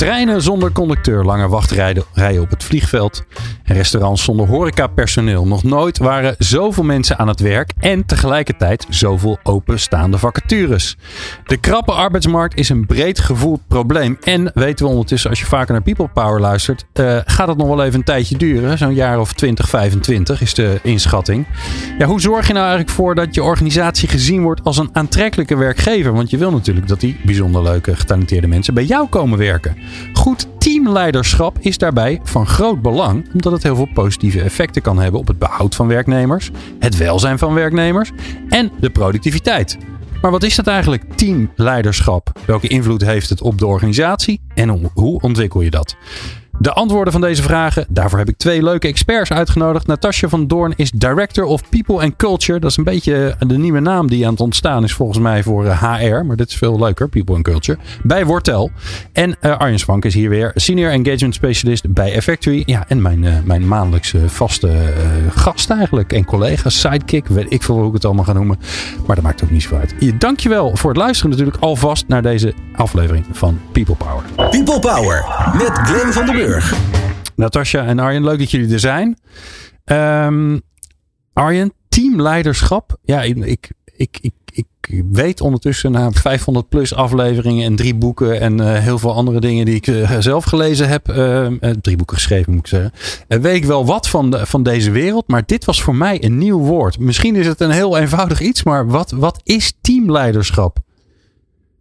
Treinen zonder conducteur, lange wachtrijen op het vliegveld. En restaurants zonder horecapersoneel. Nog nooit waren zoveel mensen aan het werk en tegelijkertijd zoveel openstaande vacatures. De krappe arbeidsmarkt is een breed gevoeld probleem. En weten we ondertussen, als je vaker naar People Power luistert, uh, gaat het nog wel even een tijdje duren. Zo'n jaar of 20, 25 is de inschatting. Ja, hoe zorg je nou eigenlijk voor dat je organisatie gezien wordt als een aantrekkelijke werkgever? Want je wil natuurlijk dat die bijzonder leuke, getalenteerde mensen bij jou komen werken. Goed teamleiderschap is daarbij van groot belang, omdat het heel veel positieve effecten kan hebben op het behoud van werknemers, het welzijn van werknemers en de productiviteit. Maar wat is dat eigenlijk, teamleiderschap? Welke invloed heeft het op de organisatie en hoe ontwikkel je dat? De antwoorden van deze vragen, daarvoor heb ik twee leuke experts uitgenodigd. Natasja van Doorn is Director of People and Culture. Dat is een beetje de nieuwe naam die aan het ontstaan is volgens mij voor HR. Eh, maar dit is veel leuker, People and Culture. Bij Wortel. En uh, Arjen Swank is hier weer Senior Engagement Specialist bij Effectory. Ja, en mijn, mijn maandelijkse vaste gast eigenlijk. En collega, sidekick, weet ik veel hoe ik het allemaal ga noemen. Maar dat maakt ook niet zo uit. Je, dankjewel voor het luisteren natuurlijk alvast naar deze aflevering van People Power. People Power met Glenn van der Burg. Natasja en Arjen, leuk dat jullie er zijn. Um, Arjen, teamleiderschap. Ja, ik, ik, ik, ik weet ondertussen na 500 plus afleveringen en drie boeken en uh, heel veel andere dingen die ik uh, zelf gelezen heb. Uh, drie boeken geschreven moet ik zeggen. weet ik wel wat van, de, van deze wereld. Maar dit was voor mij een nieuw woord. Misschien is het een heel eenvoudig iets, maar wat, wat is teamleiderschap?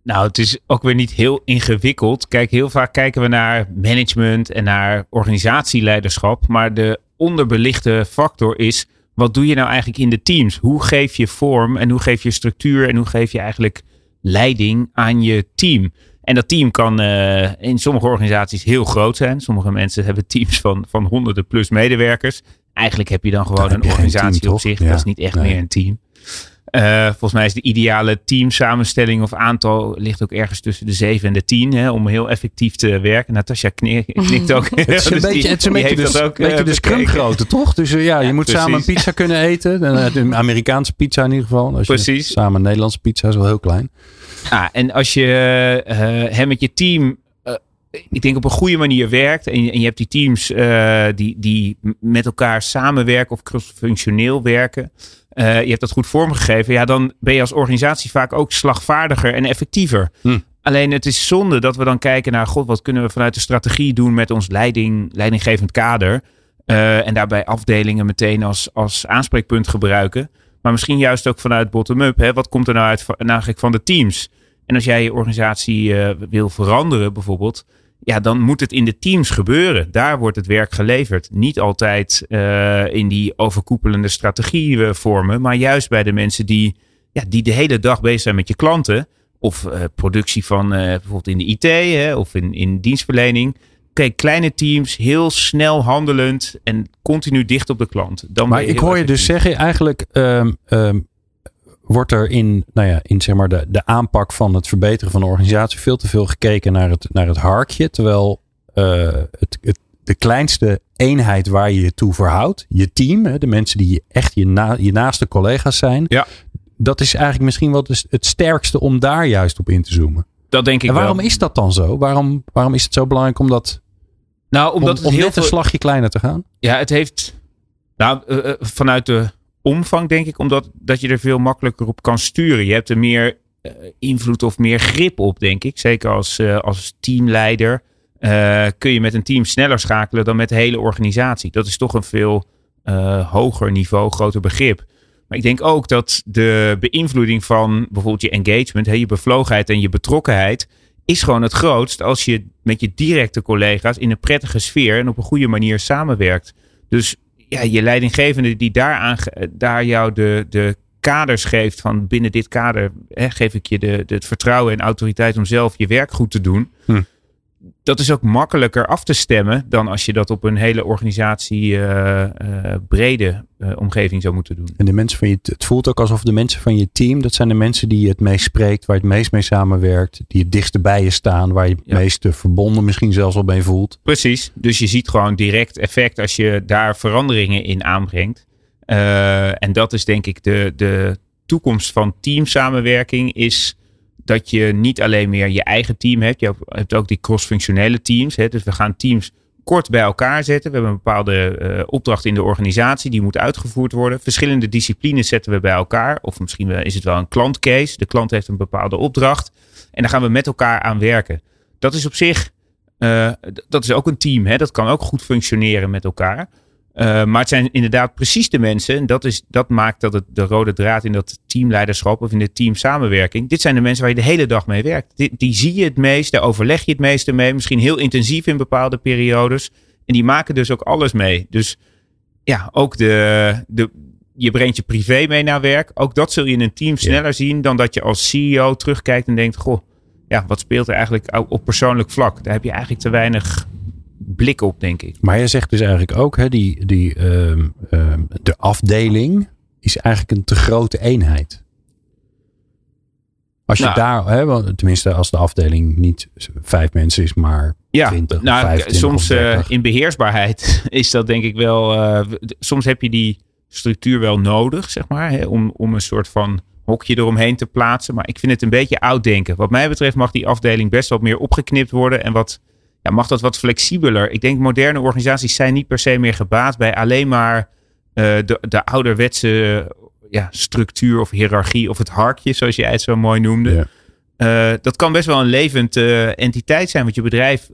Nou, het is ook weer niet heel ingewikkeld. Kijk, heel vaak kijken we naar management en naar organisatieleiderschap. Maar de onderbelichte factor is: wat doe je nou eigenlijk in de teams? Hoe geef je vorm en hoe geef je structuur en hoe geef je eigenlijk leiding aan je team? En dat team kan uh, in sommige organisaties heel groot zijn. Sommige mensen hebben teams van, van honderden plus medewerkers. Eigenlijk heb je dan gewoon een organisatie op zich. Ja. Dat is niet echt meer een team. Uh, volgens mij is de ideale teamsamenstelling of aantal ligt ook ergens tussen de 7 en de 10 hè, om heel effectief te werken. Natasja knikt ook. het is een dus beetje, het is een beetje, de, ook, beetje uh, de scrum toch? Dus uh, ja, je moet samen een pizza kunnen eten. Een Amerikaanse pizza in ieder geval. Als precies. Je, samen een Nederlandse pizza is wel heel klein. Ah, en als je hem met je team ik denk op een goede manier werkt. En je, en je hebt die teams uh, die, die met elkaar samenwerken of cross-functioneel werken. Uh, je hebt dat goed vormgegeven. Ja, dan ben je als organisatie vaak ook slagvaardiger en effectiever. Hm. Alleen het is zonde dat we dan kijken naar, god, wat kunnen we vanuit de strategie doen met ons leiding, leidinggevend kader. Uh, en daarbij afdelingen meteen als, als aanspreekpunt gebruiken. Maar misschien juist ook vanuit bottom-up. Wat komt er nou uit nou eigenlijk van de teams? En als jij je organisatie uh, wil veranderen bijvoorbeeld ja, dan moet het in de teams gebeuren. Daar wordt het werk geleverd. Niet altijd uh, in die overkoepelende strategie vormen, maar juist bij de mensen die, ja, die de hele dag bezig zijn met je klanten. Of uh, productie van uh, bijvoorbeeld in de IT hè, of in, in dienstverlening. Kijk, kleine teams, heel snel handelend en continu dicht op de klant. Dan maar ik hoor je dus zeggen, eigenlijk um, um, wordt er in, nou ja, in zeg maar de, de aanpak van het verbeteren van de organisatie veel te veel gekeken naar het, naar het harkje. Terwijl uh, het, het, de kleinste eenheid waar je je toe verhoudt, je team, de mensen die je echt je, na, je naaste collega's zijn, ja. dat is eigenlijk misschien wel het sterkste om daar juist op in te zoomen. Dat denk ik en waarom is dat dan zo? Waarom, waarom is het zo belangrijk om dat nou, omdat om, om het heel net een slagje kleiner te gaan? Ja, het heeft nou, uh, vanuit de omvang, denk ik, omdat dat je er veel makkelijker op kan sturen. Je hebt er meer uh, invloed of meer grip op, denk ik. Zeker als, uh, als teamleider uh, kun je met een team sneller schakelen dan met de hele organisatie. Dat is toch een veel hoger niveau, groter begrip. Maar ik denk ook dat de beïnvloeding van bijvoorbeeld je engagement, hè, je bevlogenheid en je betrokkenheid, is gewoon het grootst als je met je directe collega's in een prettige sfeer en op een goede manier samenwerkt. Dus ja, je leidinggevende die daar, aan, daar jou de, de kaders geeft van binnen dit kader hè, geef ik je de, de, het vertrouwen en autoriteit om zelf je werk goed te doen. Hm. Dat is ook makkelijker af te stemmen dan als je dat op een hele organisatie uh, uh, brede uh, omgeving zou moeten doen. En de mensen van je, het voelt ook alsof de mensen van je team, dat zijn de mensen die je het meest spreekt, waar je het meest mee samenwerkt, die het dichtst bij je staan, waar je het ja. meest verbonden misschien zelfs al mee voelt. Precies, dus je ziet gewoon direct effect als je daar veranderingen in aanbrengt. en dat is denk ik de, de toekomst van teamsamenwerking is dat je niet alleen meer je eigen team hebt. Je hebt ook die cross-functionele teams. Hè. Dus we gaan teams kort bij elkaar zetten. We hebben een bepaalde uh, opdracht in de organisatie. Die moet uitgevoerd worden. Verschillende disciplines zetten we bij elkaar. Of misschien is het wel een klantcase. De klant heeft een bepaalde opdracht. En daar gaan we met elkaar aan werken. Dat is op zich, uh, dat is ook een team. Hè. Dat kan ook goed functioneren met elkaar. Uh, maar het zijn inderdaad precies de mensen. En dat, is, dat maakt dat het de rode draad in dat teamleiderschap of in de teamsamenwerking. Dit zijn de mensen waar je de hele dag mee werkt. Die, die zie je het meest, daar overleg je het meeste mee. Misschien heel intensief in bepaalde periodes. En die maken dus ook alles mee. Dus ja, ook de, de, je brengt je privé mee naar werk. Ook dat zul je in een team sneller zien dan dat je als CEO terugkijkt en denkt: Goh, ja, wat speelt er eigenlijk op persoonlijk vlak? Daar heb je eigenlijk te weinig blik op, denk ik. Maar je zegt dus eigenlijk ook, hè, die, die, uh, uh, de afdeling is eigenlijk een te grote eenheid. Als je nou, daar, hè, tenminste als de afdeling niet vijf mensen is, maar ja, 20, nou, 25 soms uh, in beheersbaarheid is dat denk ik wel. Uh, soms heb je die structuur wel nodig, zeg maar, hè, om, om een soort van hokje eromheen te plaatsen. Maar ik vind het een beetje oud denken. Wat mij betreft mag die afdeling best wat meer opgeknipt worden en wat ja, mag dat wat flexibeler. Ik denk moderne organisaties zijn niet per se meer gebaat bij alleen maar uh, de, de ouderwetse ja, structuur of hiërarchie of het harkje, zoals jij het zo mooi noemde. Ja. Uh, dat kan best wel een levend uh, entiteit zijn, want je bedrijf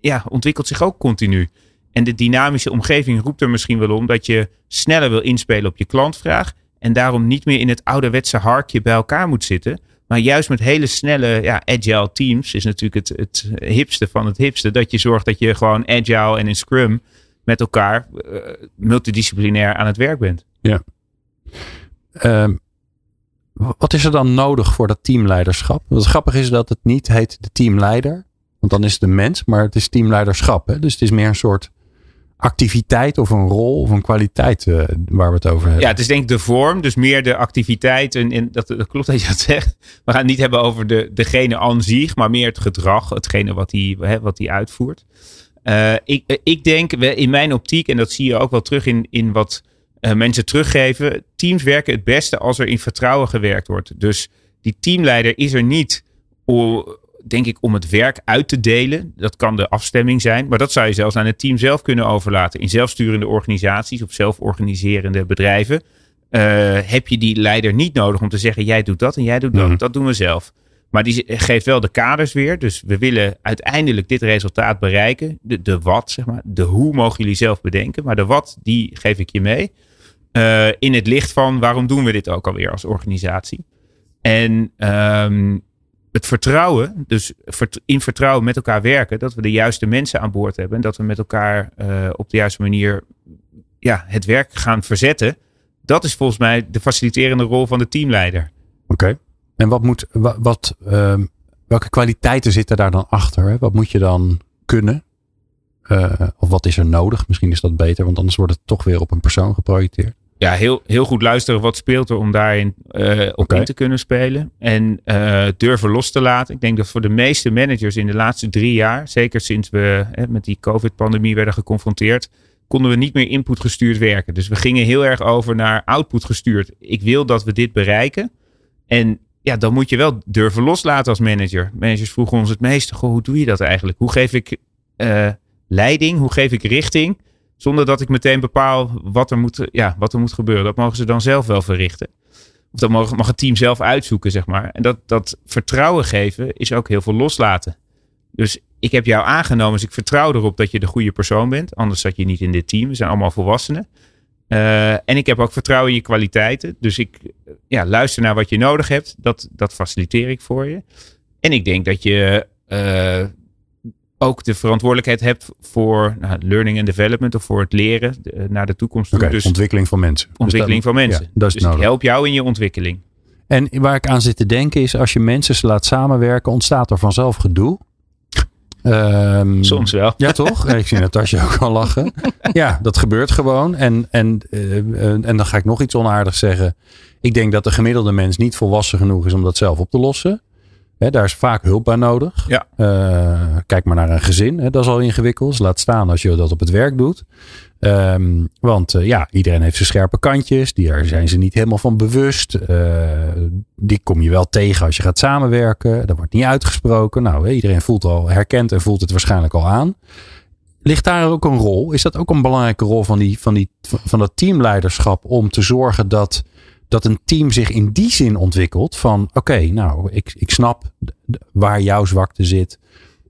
ja, ontwikkelt zich ook continu. En de dynamische omgeving roept er misschien wel om dat je sneller wil inspelen op je klantvraag. En daarom niet meer in het ouderwetse harkje bij elkaar moet zitten. Maar juist met hele snelle ja, agile teams is natuurlijk het, het hipste van het hipste. Dat je zorgt dat je gewoon agile en in Scrum met elkaar uh, multidisciplinair aan het werk bent. Ja. Um, wat is er dan nodig voor dat teamleiderschap? Wat grappig is dat het niet heet de teamleider. Want dan is het de mens, maar het is teamleiderschap. Hè? Dus het is meer een soort activiteit of een rol of een kwaliteit uh, waar we het over hebben. Ja, het is denk ik de vorm, dus meer de activiteit. En, dat, klopt dat je dat zegt. We gaan het niet hebben over de, degene aan zich, maar meer het gedrag, hetgene wat hij wat die uitvoert. Uh, ik, ik denk in mijn optiek, en dat zie je ook wel terug in, in wat mensen teruggeven. Teams werken het beste als er in vertrouwen gewerkt wordt. Dus die teamleider is er niet denk ik, om het werk uit te delen. Dat kan de afstemming zijn. Maar dat zou je zelfs aan het team zelf kunnen overlaten. In zelfsturende organisaties of zelforganiserende bedrijven. Uh, heb je die leider niet nodig om te zeggen: jij doet dat en jij doet dat. Mm. Dat doen we zelf. Maar die geeft wel de kaders weer. Dus we willen uiteindelijk dit resultaat bereiken. De, de wat, zeg maar. De hoe mogen jullie zelf bedenken. Maar de wat, die geef ik je mee. Uh, in het licht van waarom doen we dit ook alweer als organisatie. En um, het vertrouwen, dus in vertrouwen met elkaar werken, dat we de juiste mensen aan boord hebben en dat we met elkaar uh, op de juiste manier ja, het werk gaan verzetten. Dat is volgens mij de faciliterende rol van de teamleider. Oké. En wat moet, wat, uh, welke kwaliteiten zitten daar dan achter? Hè? Wat moet je dan kunnen? Uh, of wat is er nodig? Misschien is dat beter, want anders wordt het toch weer op een persoon geprojecteerd ja, heel, heel goed luisteren wat speelt er om daarin uh, op okay. in te kunnen spelen. En uh, durven los te laten. Ik denk dat voor de meeste managers in de laatste drie jaar, zeker sinds we hè, met die COVID-pandemie werden geconfronteerd, konden we niet meer input gestuurd werken. Dus we gingen heel erg over naar output gestuurd. Ik wil dat we dit bereiken. En ja, dan moet je wel durven loslaten als manager. Managers vroegen ons het meeste: goh, hoe doe je dat eigenlijk? Hoe geef ik uh, leiding? Hoe geef ik richting? Zonder dat ik meteen bepaal wat er moet, ja, wat er moet gebeuren. Dat mogen ze dan zelf wel verrichten. Of dat mag, het team zelf uitzoeken, zeg maar. En dat, dat vertrouwen geven is ook heel veel loslaten. Dus ik heb jou aangenomen, dus ik vertrouw erop dat je de goede persoon bent. Anders zat je niet in dit team. We zijn allemaal volwassenen. Uh, en ik heb ook vertrouwen in je kwaliteiten. Dus ik ja, luister naar wat je nodig hebt. Dat, dat faciliteer ik voor je. En ik denk dat je uh, ook de verantwoordelijkheid hebt voor nou, learning and development of voor het leren de, naar de toekomst. Okay, dus ontwikkeling van mensen. Ontwikkeling dus van mensen. Ja, dus nodig. ik help jou in je ontwikkeling. En waar ik aan zit te denken is, als je mensen laat samenwerken, ontstaat er vanzelf gedoe. Ehm, Soms wel. Ja, toch? ik zie Natasja ook al lachen. Ja, dat gebeurt gewoon. En, en, uh, en dan ga ik nog iets onaardigs zeggen. Ik denk dat de gemiddelde mens niet volwassen genoeg is om dat zelf op te lossen. He, daar is vaak hulp bij nodig. Ja. Uh, kijk maar naar een gezin. He, dat is al ingewikkeld. Laat staan als je dat op het werk doet. Um, want uh, ja, iedereen heeft zijn scherpe kantjes. Daar zijn ze niet helemaal van bewust. Uh, die kom je wel tegen als je gaat samenwerken. Dat wordt niet uitgesproken. Nou, iedereen voelt al, herkent en voelt het waarschijnlijk al aan. Ligt daar ook een rol? Is dat ook een belangrijke rol van, die, van, die, van dat teamleiderschap om te zorgen dat dat een team zich in die zin ontwikkelt van oké, okay, nou, ik, ik snap waar jouw zwakte zit,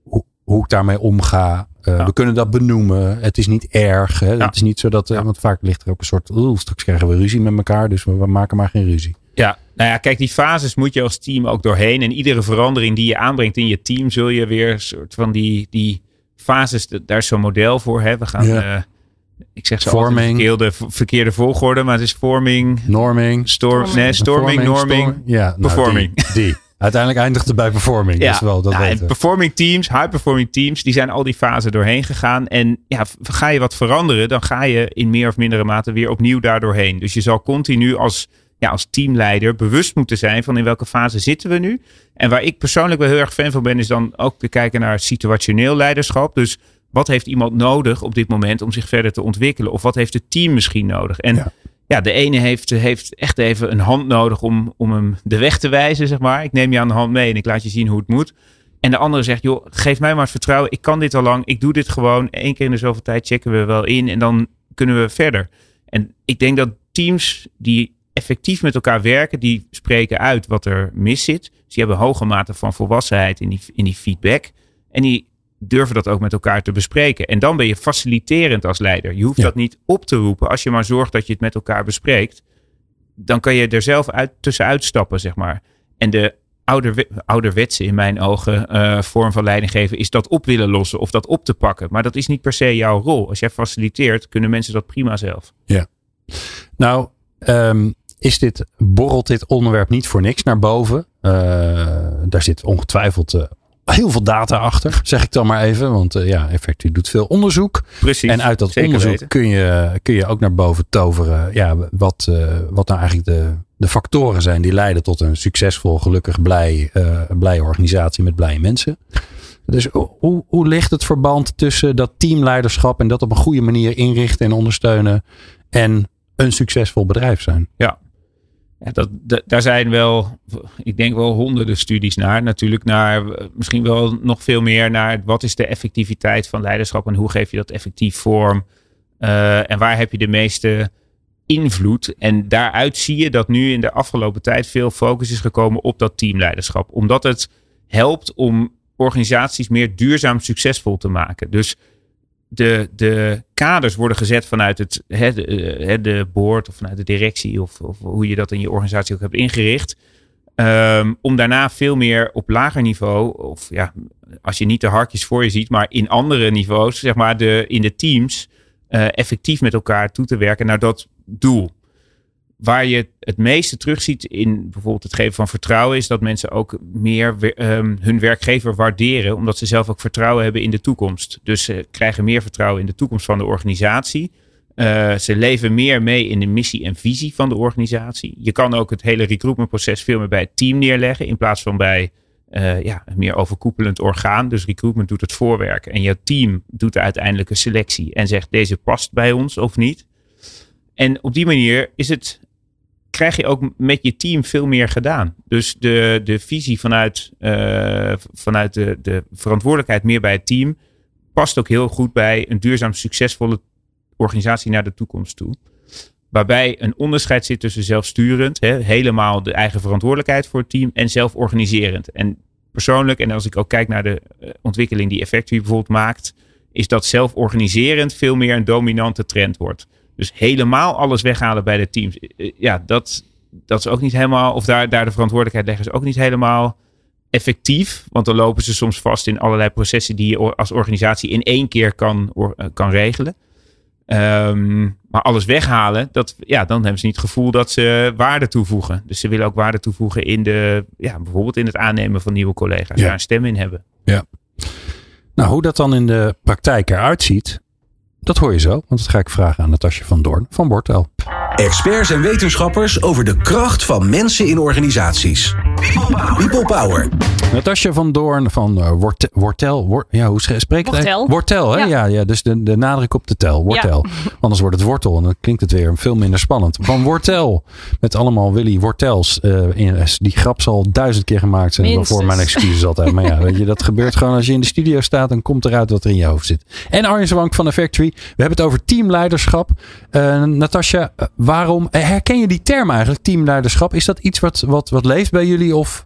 hoe, hoe ik daarmee omga. Uh, ja. We kunnen dat benoemen. Het is niet erg. Hè? Ja. Het is niet zo dat, ja. want vaak ligt er ook een soort, straks krijgen we ruzie met elkaar, dus we, we maken maar geen ruzie. Ja, nou ja, kijk, die fases moet je als team ook doorheen. En iedere verandering die je aanbrengt in je team, zul je weer een soort van die, die fases, daar is zo'n model voor. Hè? We gaan, ja. Ik zeg zo Forming. verkeerde, verkeerde volgorde, maar het is forming. Norming. Storm, nee, storming, norming, storm, ja, nou, performing. Die, die. Uiteindelijk eindigt het bij performing. Ja, dus wel, dat nou, weten en performing teams, high performing teams, die zijn al die fasen doorheen gegaan. En ja, ga je wat veranderen, dan ga je in meer of mindere mate weer opnieuw daardoorheen. Dus je zal continu als, ja, als teamleider bewust moeten zijn van in welke fase zitten we nu. En waar ik persoonlijk wel heel erg fan van ben, is dan ook te kijken naar situationeel leiderschap. Dus wat heeft iemand nodig op dit moment om zich verder te ontwikkelen? Of wat heeft het team misschien nodig? En ja, ja de ene heeft, heeft echt even een hand nodig om, om hem de weg te wijzen, zeg maar. Ik neem je aan de hand mee en ik laat je zien hoe het moet. En de andere zegt, joh, geef mij maar het vertrouwen. Ik kan dit al lang. Ik doe dit gewoon. Eén keer in de zoveel tijd checken we wel in en dan kunnen we verder. En ik denk dat teams die effectief met elkaar werken, die spreken uit wat er mis zit. Dus die hebben hoge mate van volwassenheid in die, in die feedback. En die durven dat ook met elkaar te bespreken. En dan ben je faciliterend als leider. Je hoeft Ja. dat niet op te roepen. Als je maar zorgt dat je het met elkaar bespreekt, dan kan je er zelf uit, tussenuit stappen, zeg maar. En de ouderwe, ouderwetse, in mijn ogen, eh, vorm van leiding geven is dat op willen lossen of dat op te pakken. Maar dat is niet per se jouw rol. Als jij faciliteert, kunnen mensen dat prima zelf. Nou, ehm, is dit, borrelt dit onderwerp niet voor niks naar boven? Eh, daar zit ongetwijfeld eh, heel veel data achter, zeg ik dan maar even. Want eh, ja, Effectu doet veel onderzoek. Precies. En uit dat onderzoek weten. kun je, kun je ook naar boven toveren. Ja, wat, eh, wat nou eigenlijk de, de factoren zijn die leiden tot een succesvol, gelukkig, blij, eh, blije organisatie met blije mensen. Dus hoe, hoe ligt het verband tussen dat teamleiderschap en dat op een goede manier inrichten en ondersteunen en een succesvol bedrijf zijn? Ja, dat, da- daar zijn wel, ik denk wel honderden studies naar. Natuurlijk naar, eh, misschien wel nog veel meer naar wat is de effectiviteit van leiderschap en hoe geef je dat effectief vorm. Eh, en waar heb je de meeste invloed. En daaruit zie je dat nu in de afgelopen tijd veel focus is gekomen op dat teamleiderschap. Omdat het helpt om organisaties meer duurzaam succesvol te maken. Dus de, de kaders worden gezet vanuit het, hè, de, eh, hè, de board of vanuit de directie of, of hoe je dat in je organisatie ook hebt ingericht. Ehm, om daarna veel meer op lager niveau, of ja, als je niet de harkjes voor je ziet, maar in andere niveaus, zeg maar de, in de teams, eh, effectief met elkaar toe te werken naar dat doel. Waar je het meeste terugziet in bijvoorbeeld het geven van vertrouwen, is dat mensen ook meer ehm, hun werkgever waarderen, omdat ze zelf ook vertrouwen hebben in de toekomst. Dus ze krijgen meer vertrouwen in de toekomst van de organisatie. Eh, ze leven meer mee in de missie en visie van de organisatie. Je kan ook het hele recruitmentproces veel meer bij het team neerleggen, in plaats van bij eh, ja, een meer overkoepelend orgaan. Dus recruitment doet het voorwerk en je team doet de uiteindelijke selectie en zegt deze past bij ons of niet. En op die manier is het, krijg je ook met je team veel meer gedaan. Dus de, de visie vanuit, eh, vanuit de, de verantwoordelijkheid meer bij het team past ook heel goed bij een duurzaam succesvolle organisatie naar de toekomst toe. Waarbij een onderscheid zit tussen zelfsturend, hè, helemaal de eigen verantwoordelijkheid voor het team, en zelforganiserend. En persoonlijk, en als ik ook kijk naar de eh, ontwikkeling die Effectui bijvoorbeeld maakt, is dat zelforganiserend veel meer een dominante trend wordt. Dus helemaal alles weghalen bij de teams. Eh, Ja, dat, dat is ook niet helemaal, of daar, daar de verantwoordelijkheid leggen is ook niet helemaal effectief. Want dan lopen ze soms vast in allerlei processen die je als organisatie in één keer kan, eh, kan regelen. Ehm, maar alles weghalen, dat, ja, dan hebben ze niet het gevoel dat ze waarde toevoegen. Dus ze willen ook waarde toevoegen in de, ja, bijvoorbeeld in het aannemen van nieuwe collega's. Ja. Daar een stem in hebben. Nou, hoe dat dan in de praktijk eruit ziet, dat hoor je zo. Want dat ga ik vragen aan Natasja van Doorn van Bortel. Experts en wetenschappers over de kracht van mensen in organisaties. People Power. Natasja van Doorn van Wort, Wortel. Wor, ja, hoe spreek je het? Wortel, hè? Ja. ja, ja dus de, de nadruk op de tel. Wortel. Ja. Anders wordt het wortel en dan klinkt het weer veel minder spannend. Van Wortel. Met allemaal Willy Wortels. Uh, in, die grap zal duizend keer gemaakt zijn. Minstens. Voor mijn excuses altijd. Maar ja, weet je, dat gebeurt gewoon als je in de studio staat. en komt eruit wat er in je hoofd zit. En Arjen Zwank van de Factory. We hebben het over teamleiderschap. Uh, Natasja, waarom herken je die term eigenlijk? Teamleiderschap. Is dat iets wat, wat, wat leeft bij jullie? Of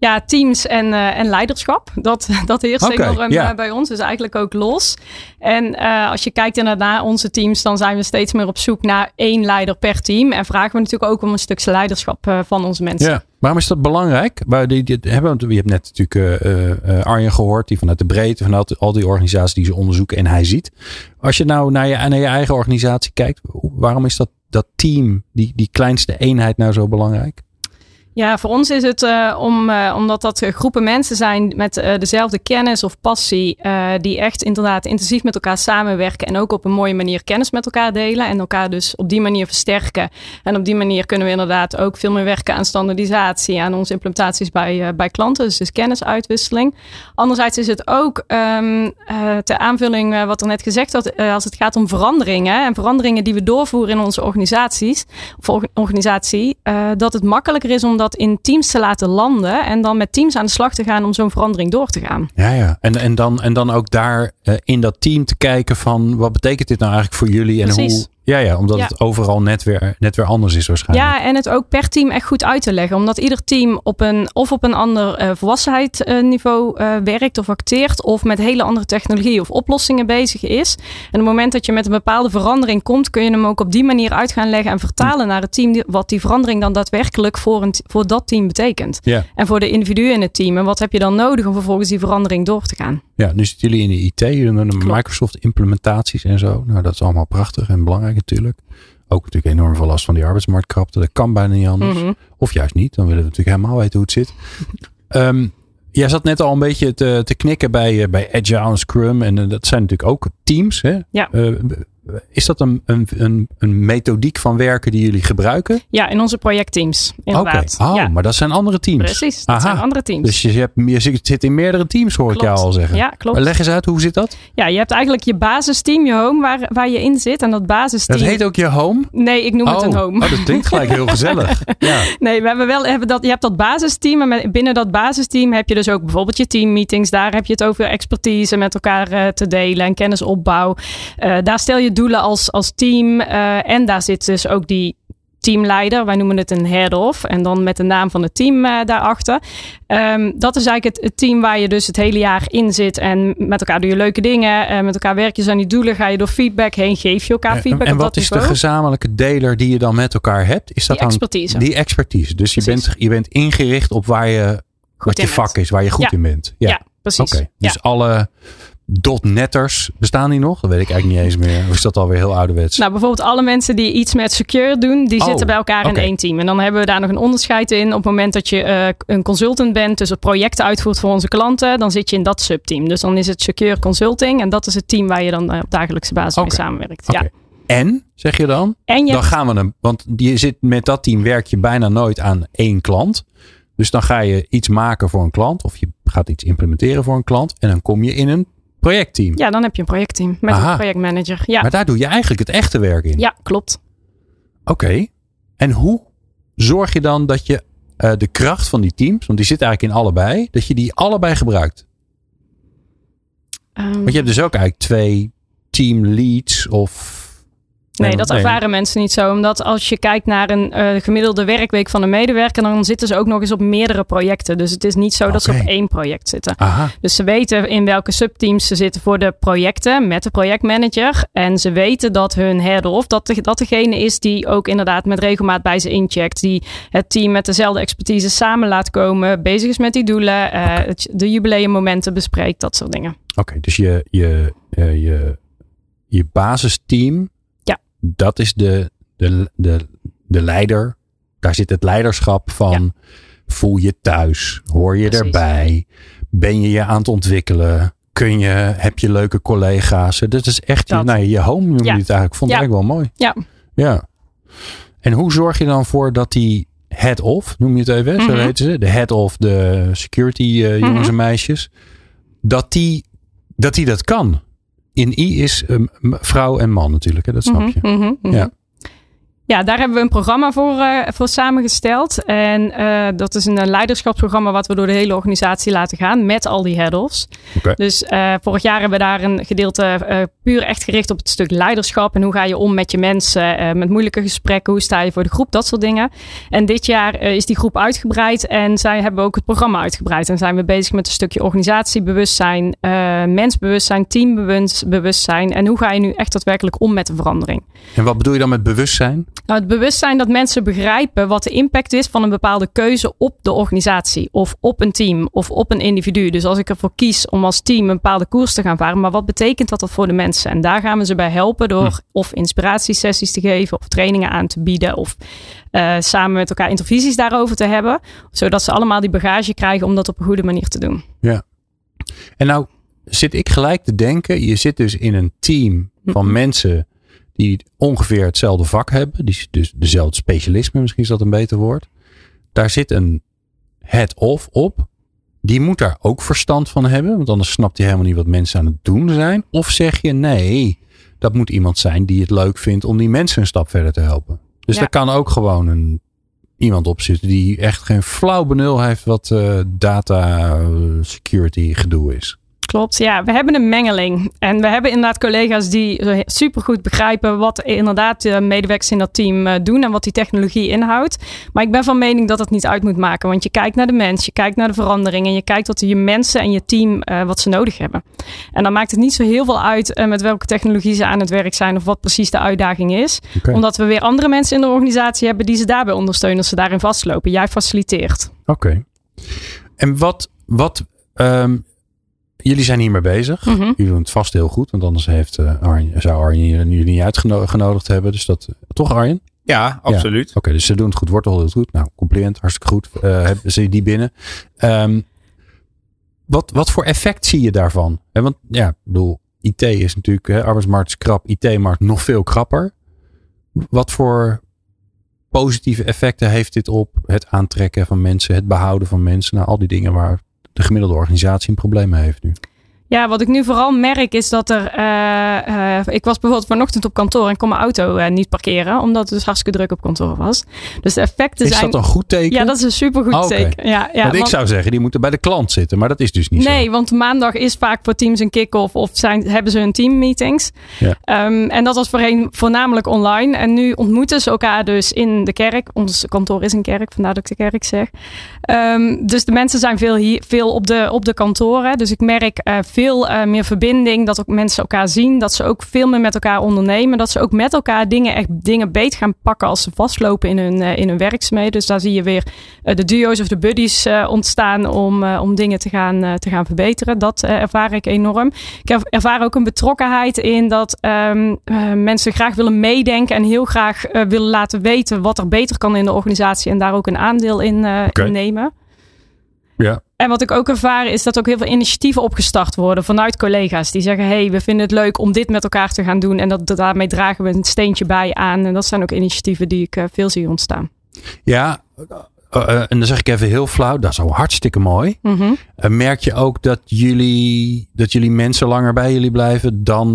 ja, teams en, uh, en leiderschap. Dat, dat heerst okay, enorm yeah. bij ons. Dus eigenlijk ook los. En uh, als je kijkt inderdaad naar onze teams, dan zijn we steeds meer op zoek naar één leider per team. En vragen we natuurlijk ook om een stukje leiderschap uh, van onze mensen. Ja. Waarom is dat belangrijk? Bij die, die, hebben, je hebt net natuurlijk Arjen gehoord, die vanuit de breedte, vanuit al die organisaties die ze onderzoeken en hij ziet. Als je nou naar je, naar je eigen organisatie kijkt, waarom is dat, dat team, die, die kleinste eenheid nou zo belangrijk? Ja, voor ons is het uh, om, uh, omdat dat groepen mensen zijn met dezelfde kennis of passie, die echt inderdaad intensief met elkaar samenwerken en ook op een mooie manier kennis met elkaar delen en elkaar dus op die manier versterken. En op die manier kunnen we inderdaad ook veel meer werken aan standaardisatie, aan onze implementaties bij, bij klanten, dus, dus kennisuitwisseling. Anderzijds is het ook um, ter aanvulling wat er net gezegd werd, als het gaat om veranderingen en veranderingen die we doorvoeren in onze organisaties, of organisatie, dat het makkelijker is om dat in teams te laten landen en dan met teams aan de slag te gaan om zo'n verandering door te gaan. Ja, ja. En, en, dan, en dan ook daar uh, in dat team te kijken van wat betekent dit nou eigenlijk voor jullie en Precies. hoe ja, ja omdat Ja. het overal net weer, net weer anders is waarschijnlijk. Ja, en het ook per team echt goed uit te leggen. Omdat ieder team op een, of op een ander eh volwassenheidsniveau eh, werkt of acteert. Of met hele andere technologie of oplossingen bezig is. En op het moment dat je met een bepaalde verandering komt, kun je hem ook op die manier uit gaan leggen en vertalen naar het team. Wat die verandering dan daadwerkelijk voor, een, voor dat team betekent. Ja. En voor de individuen in het team. En wat heb je dan nodig om vervolgens die verandering door te gaan? Ja, nu zitten jullie in de IT, jullie doen de. Microsoft implementaties en zo. Nou, dat is allemaal prachtig en belangrijk natuurlijk. Ook natuurlijk enorm veel last van die arbeidsmarktkrapte. Dat kan bijna niet anders. Mhm. Of juist niet. Dan willen we natuurlijk helemaal weten hoe het zit. Ehm, jij zat net al een beetje te, te knikken bij, eh, bij Agile en Scrum. En eh, dat zijn natuurlijk ook teams. Hè? Ja. Eh, is dat een, een, een, een methodiek van werken die jullie gebruiken? Ja, in onze projectteams. Inderdaad. Oké. Oh, ja, maar dat zijn andere teams. precies. Dat Aha. zijn andere teams. Dus je, hebt, je zit- in meerdere teams, hoor ik jou al zeggen. Ja, klopt. Maar leg eens uit, hoe zit dat? Ja, je hebt eigenlijk je basisteam, je home, waar, waar je in zit. En dat basisteam... Dat heet ook je home? Nee, ik noem het een home. oh, dat klinkt gelijk heel gezellig. Ja. Nee, we hebben wel hebben dat, je hebt dat basisteam. En binnen dat basisteam heb je dus ook bijvoorbeeld je teammeetings. Daar heb je het over expertise met elkaar eh, te delen en kennisopbouw. Eh, daar stel je doelen als, als team. eh, en daar zit dus ook die teamleider. Wij noemen het een head-off. En dan met de naam van het team eh, daarachter. Ehm, dat is eigenlijk het, het team waar je dus het hele jaar in zit. En met elkaar doe je leuke dingen. en met elkaar werk je aan die doelen. Ga je door feedback heen. Geef je elkaar feedback en wat is de gezamenlijke deler die je dan met elkaar hebt? Is dat Die dan expertise. die expertise? Dus je Precies. bent, je bent ingericht op waar je, wat je vak bent. is, waar je goed Ja. in bent. Ja, precies. Oké, dus Ja. alle .netters, bestaan die nog? Dat weet ik eigenlijk niet eens meer. Of is dat alweer heel ouderwets? Nou, bijvoorbeeld alle mensen die iets met secure doen, die Oh, zitten bij elkaar in één team. En dan hebben we daar nog een onderscheid in. Op het moment dat je eh, een consultant bent, dus het projecten uitvoert voor onze klanten, dan zit je in dat subteam. Dus dan is het secure consulting en dat is het team waar je dan eh, op dagelijkse basis mee samenwerkt. Ja. En, zeg je dan? En je Dan gaan we hem, want je zit met dat team werk je bijna nooit aan één klant. Dus dan ga je iets maken voor een klant of je gaat iets implementeren voor een klant en dan kom je in een projectteam. ja, dan heb je een projectteam met Aha. een projectmanager. Ja, Maar daar doe je eigenlijk het echte werk in. ja klopt. Oké. En hoe zorg je dan dat je eh, de kracht van die teams, want die zit eigenlijk in allebei, dat je die allebei gebruikt? Ehm, Want je hebt dus ook eigenlijk twee team leads of. Nee, dat ervaren mensen niet zo. Omdat als je kijkt naar een eh, gemiddelde werkweek van een medewerker, dan zitten ze ook nog eens op meerdere projecten. Dus het is niet zo dat ze op één project zitten. Aha. Dus ze weten in welke subteams ze zitten voor de projecten met de projectmanager. En ze weten dat hun head-off, dat, de- dat degene is die ook inderdaad met regelmaat bij ze incheckt. Die het team met dezelfde expertise samen laat komen. Bezig is met die doelen. eh, de jubileummomenten bespreekt. Dat soort dingen. Oké, dus je, je, eh, je, je basisteam. Dat is de, de, de, de leider. Daar zit het leiderschap van. Voel je thuis? Hoor je Precies. erbij? Ben je je aan het ontwikkelen? kun je, heb je leuke collega's. Dat is echt je, Dat. nou, je home noem je Ja. het eigenlijk. Vond ik Ja. eigenlijk wel mooi. Ja. Ja. En hoe zorg je dan voor dat die head of, noem je het even, zo Mhm. heten ze, de head of de security eh, jongens Mhm. en meisjes, dat die, dat die dat kan? In I is eh, m- vrouw en man natuurlijk, hè? dat snap je. Mhm, mhm, mhm. Ja. Ja, daar hebben we een programma voor, eh, voor samengesteld. En eh, dat is een eh, leiderschapsprogramma wat we door de hele organisatie laten gaan met al die head-offs. Dus eh, vorig jaar hebben we daar een gedeelte eh, puur echt gericht op het stuk leiderschap. En hoe ga je om met je mensen, eh, met moeilijke gesprekken, hoe sta je voor de groep, dat soort dingen. En dit jaar eh, is die groep uitgebreid en zij hebben ook het programma uitgebreid. En zijn we bezig met een stukje organisatiebewustzijn, eh, mensbewustzijn, teambewustzijn. En hoe ga je nu echt daadwerkelijk om met de verandering? En wat bedoel je dan met bewustzijn? Nou, het bewustzijn dat mensen begrijpen wat de impact is van een bepaalde keuze op de organisatie of op een team of op een individu. Dus als ik ervoor kies om als team een bepaalde koers te gaan varen, maar wat betekent dat dan voor de mensen? En daar gaan we ze bij helpen door of inspiratiesessies te geven of trainingen aan te bieden of eh, samen met elkaar intervisies daarover te hebben, zodat ze allemaal die bagage krijgen om dat op een goede manier te doen. En nou zit ik gelijk te denken, je zit dus in een team van Mhm. mensen die ongeveer hetzelfde vak hebben. Die, dus dezelfde specialisme, misschien is dat een beter woord. Daar zit een head-off op. Die moet daar ook verstand van hebben. Want anders snapt hij helemaal niet wat mensen aan het doen zijn. Of zeg je nee, dat moet iemand zijn die het leuk vindt om die mensen een stap verder te helpen. Dus Ja. daar kan ook gewoon een, iemand op zitten die echt geen flauw benul heeft wat eh, data eh, security gedoe is. Klopt, ja. We hebben een mengeling. En we hebben inderdaad collega's die supergoed begrijpen wat inderdaad de medewerkers in dat team eh, doen en wat die technologie inhoudt. Maar ik ben van mening dat het niet uit moet maken. Want je kijkt naar de mens, je kijkt naar de verandering en je kijkt wat je mensen en je team eh, wat ze nodig hebben. En dan maakt het niet zo heel veel uit eh, met welke technologie ze aan het werk zijn of wat precies de uitdaging is. Omdat we weer andere mensen in de organisatie hebben die ze daarbij ondersteunen als ze daarin vastlopen. Jij faciliteert. Oké. En wat, wat ehm, jullie zijn hiermee bezig. Mhm. Jullie doen het vast heel goed, want anders heeft, eh, Arjen, zou Arjen jullie niet uitgenodigd hebben. Dus dat, toch Arjen? Ja, absoluut. Oké, dus ze doen het goed. Wortel doet het goed. Nou, compliment. Hartstikke goed. Eh hebben ze die binnen. Ehm, wat, wat voor effect zie je daarvan? Hè, want ja, ik bedoel, IT is natuurlijk, hè, arbeidsmarkt is krap, IT-markt nog veel krapper. Wat voor positieve effecten heeft dit op het aantrekken van mensen, het behouden van mensen, nou al die dingen waar de gemiddelde organisatie een probleem heeft nu? Ja, wat ik nu vooral merk is dat er. eh, eh, ik was bijvoorbeeld vanochtend op kantoor en kon mijn auto eh, niet parkeren, omdat het dus hartstikke druk op kantoor was. Dus de effecten Is zijn. dat een goed teken? ja, dat is een supergoed Oh, teken. Ja, ja, want ik zou zeggen, die moeten bij de klant zitten, maar dat is dus niet Nee, zo. want maandag is vaak voor teams een kick-off of zijn, hebben ze hun teammeetings. Ja. Ehm, en dat was voorheen voornamelijk online. En nu ontmoeten ze elkaar dus in de kerk. Ons kantoor is een kerk, vandaar dat ik de kerk zeg. Ehm, dus de mensen zijn veel, hier, veel op, de, op de kantoren. Dus ik merk eh, veel eh, meer verbinding. Dat ook mensen elkaar zien. Dat ze ook veel meer met elkaar ondernemen. Dat ze ook met elkaar dingen, echt dingen beet gaan pakken als ze vastlopen in hun, eh, in hun werkzaamheden. Dus daar zie je weer eh, de duo's of de buddies ontstaan om, om dingen te gaan, te gaan verbeteren. Dat ervaar ik enorm. Ik er- ervaar ook een betrokkenheid in dat ehm, eh, mensen graag willen meedenken en heel graag willen laten weten wat er beter kan in de organisatie en daar ook een aandeel in, Oké. in nemen. Ja. En wat ik ook ervaar is dat ook heel veel initiatieven opgestart worden vanuit collega's. Die zeggen, hey, we vinden het leuk om dit met elkaar te gaan doen. En dat, daarmee dragen we een steentje bij aan. En dat zijn ook initiatieven die ik eh, veel zie ontstaan. Ja, eh, eh, en dan zeg ik even heel flauw, dat is al hartstikke mooi. Mhm. Merk je ook dat jullie, dat jullie mensen langer bij jullie blijven dan,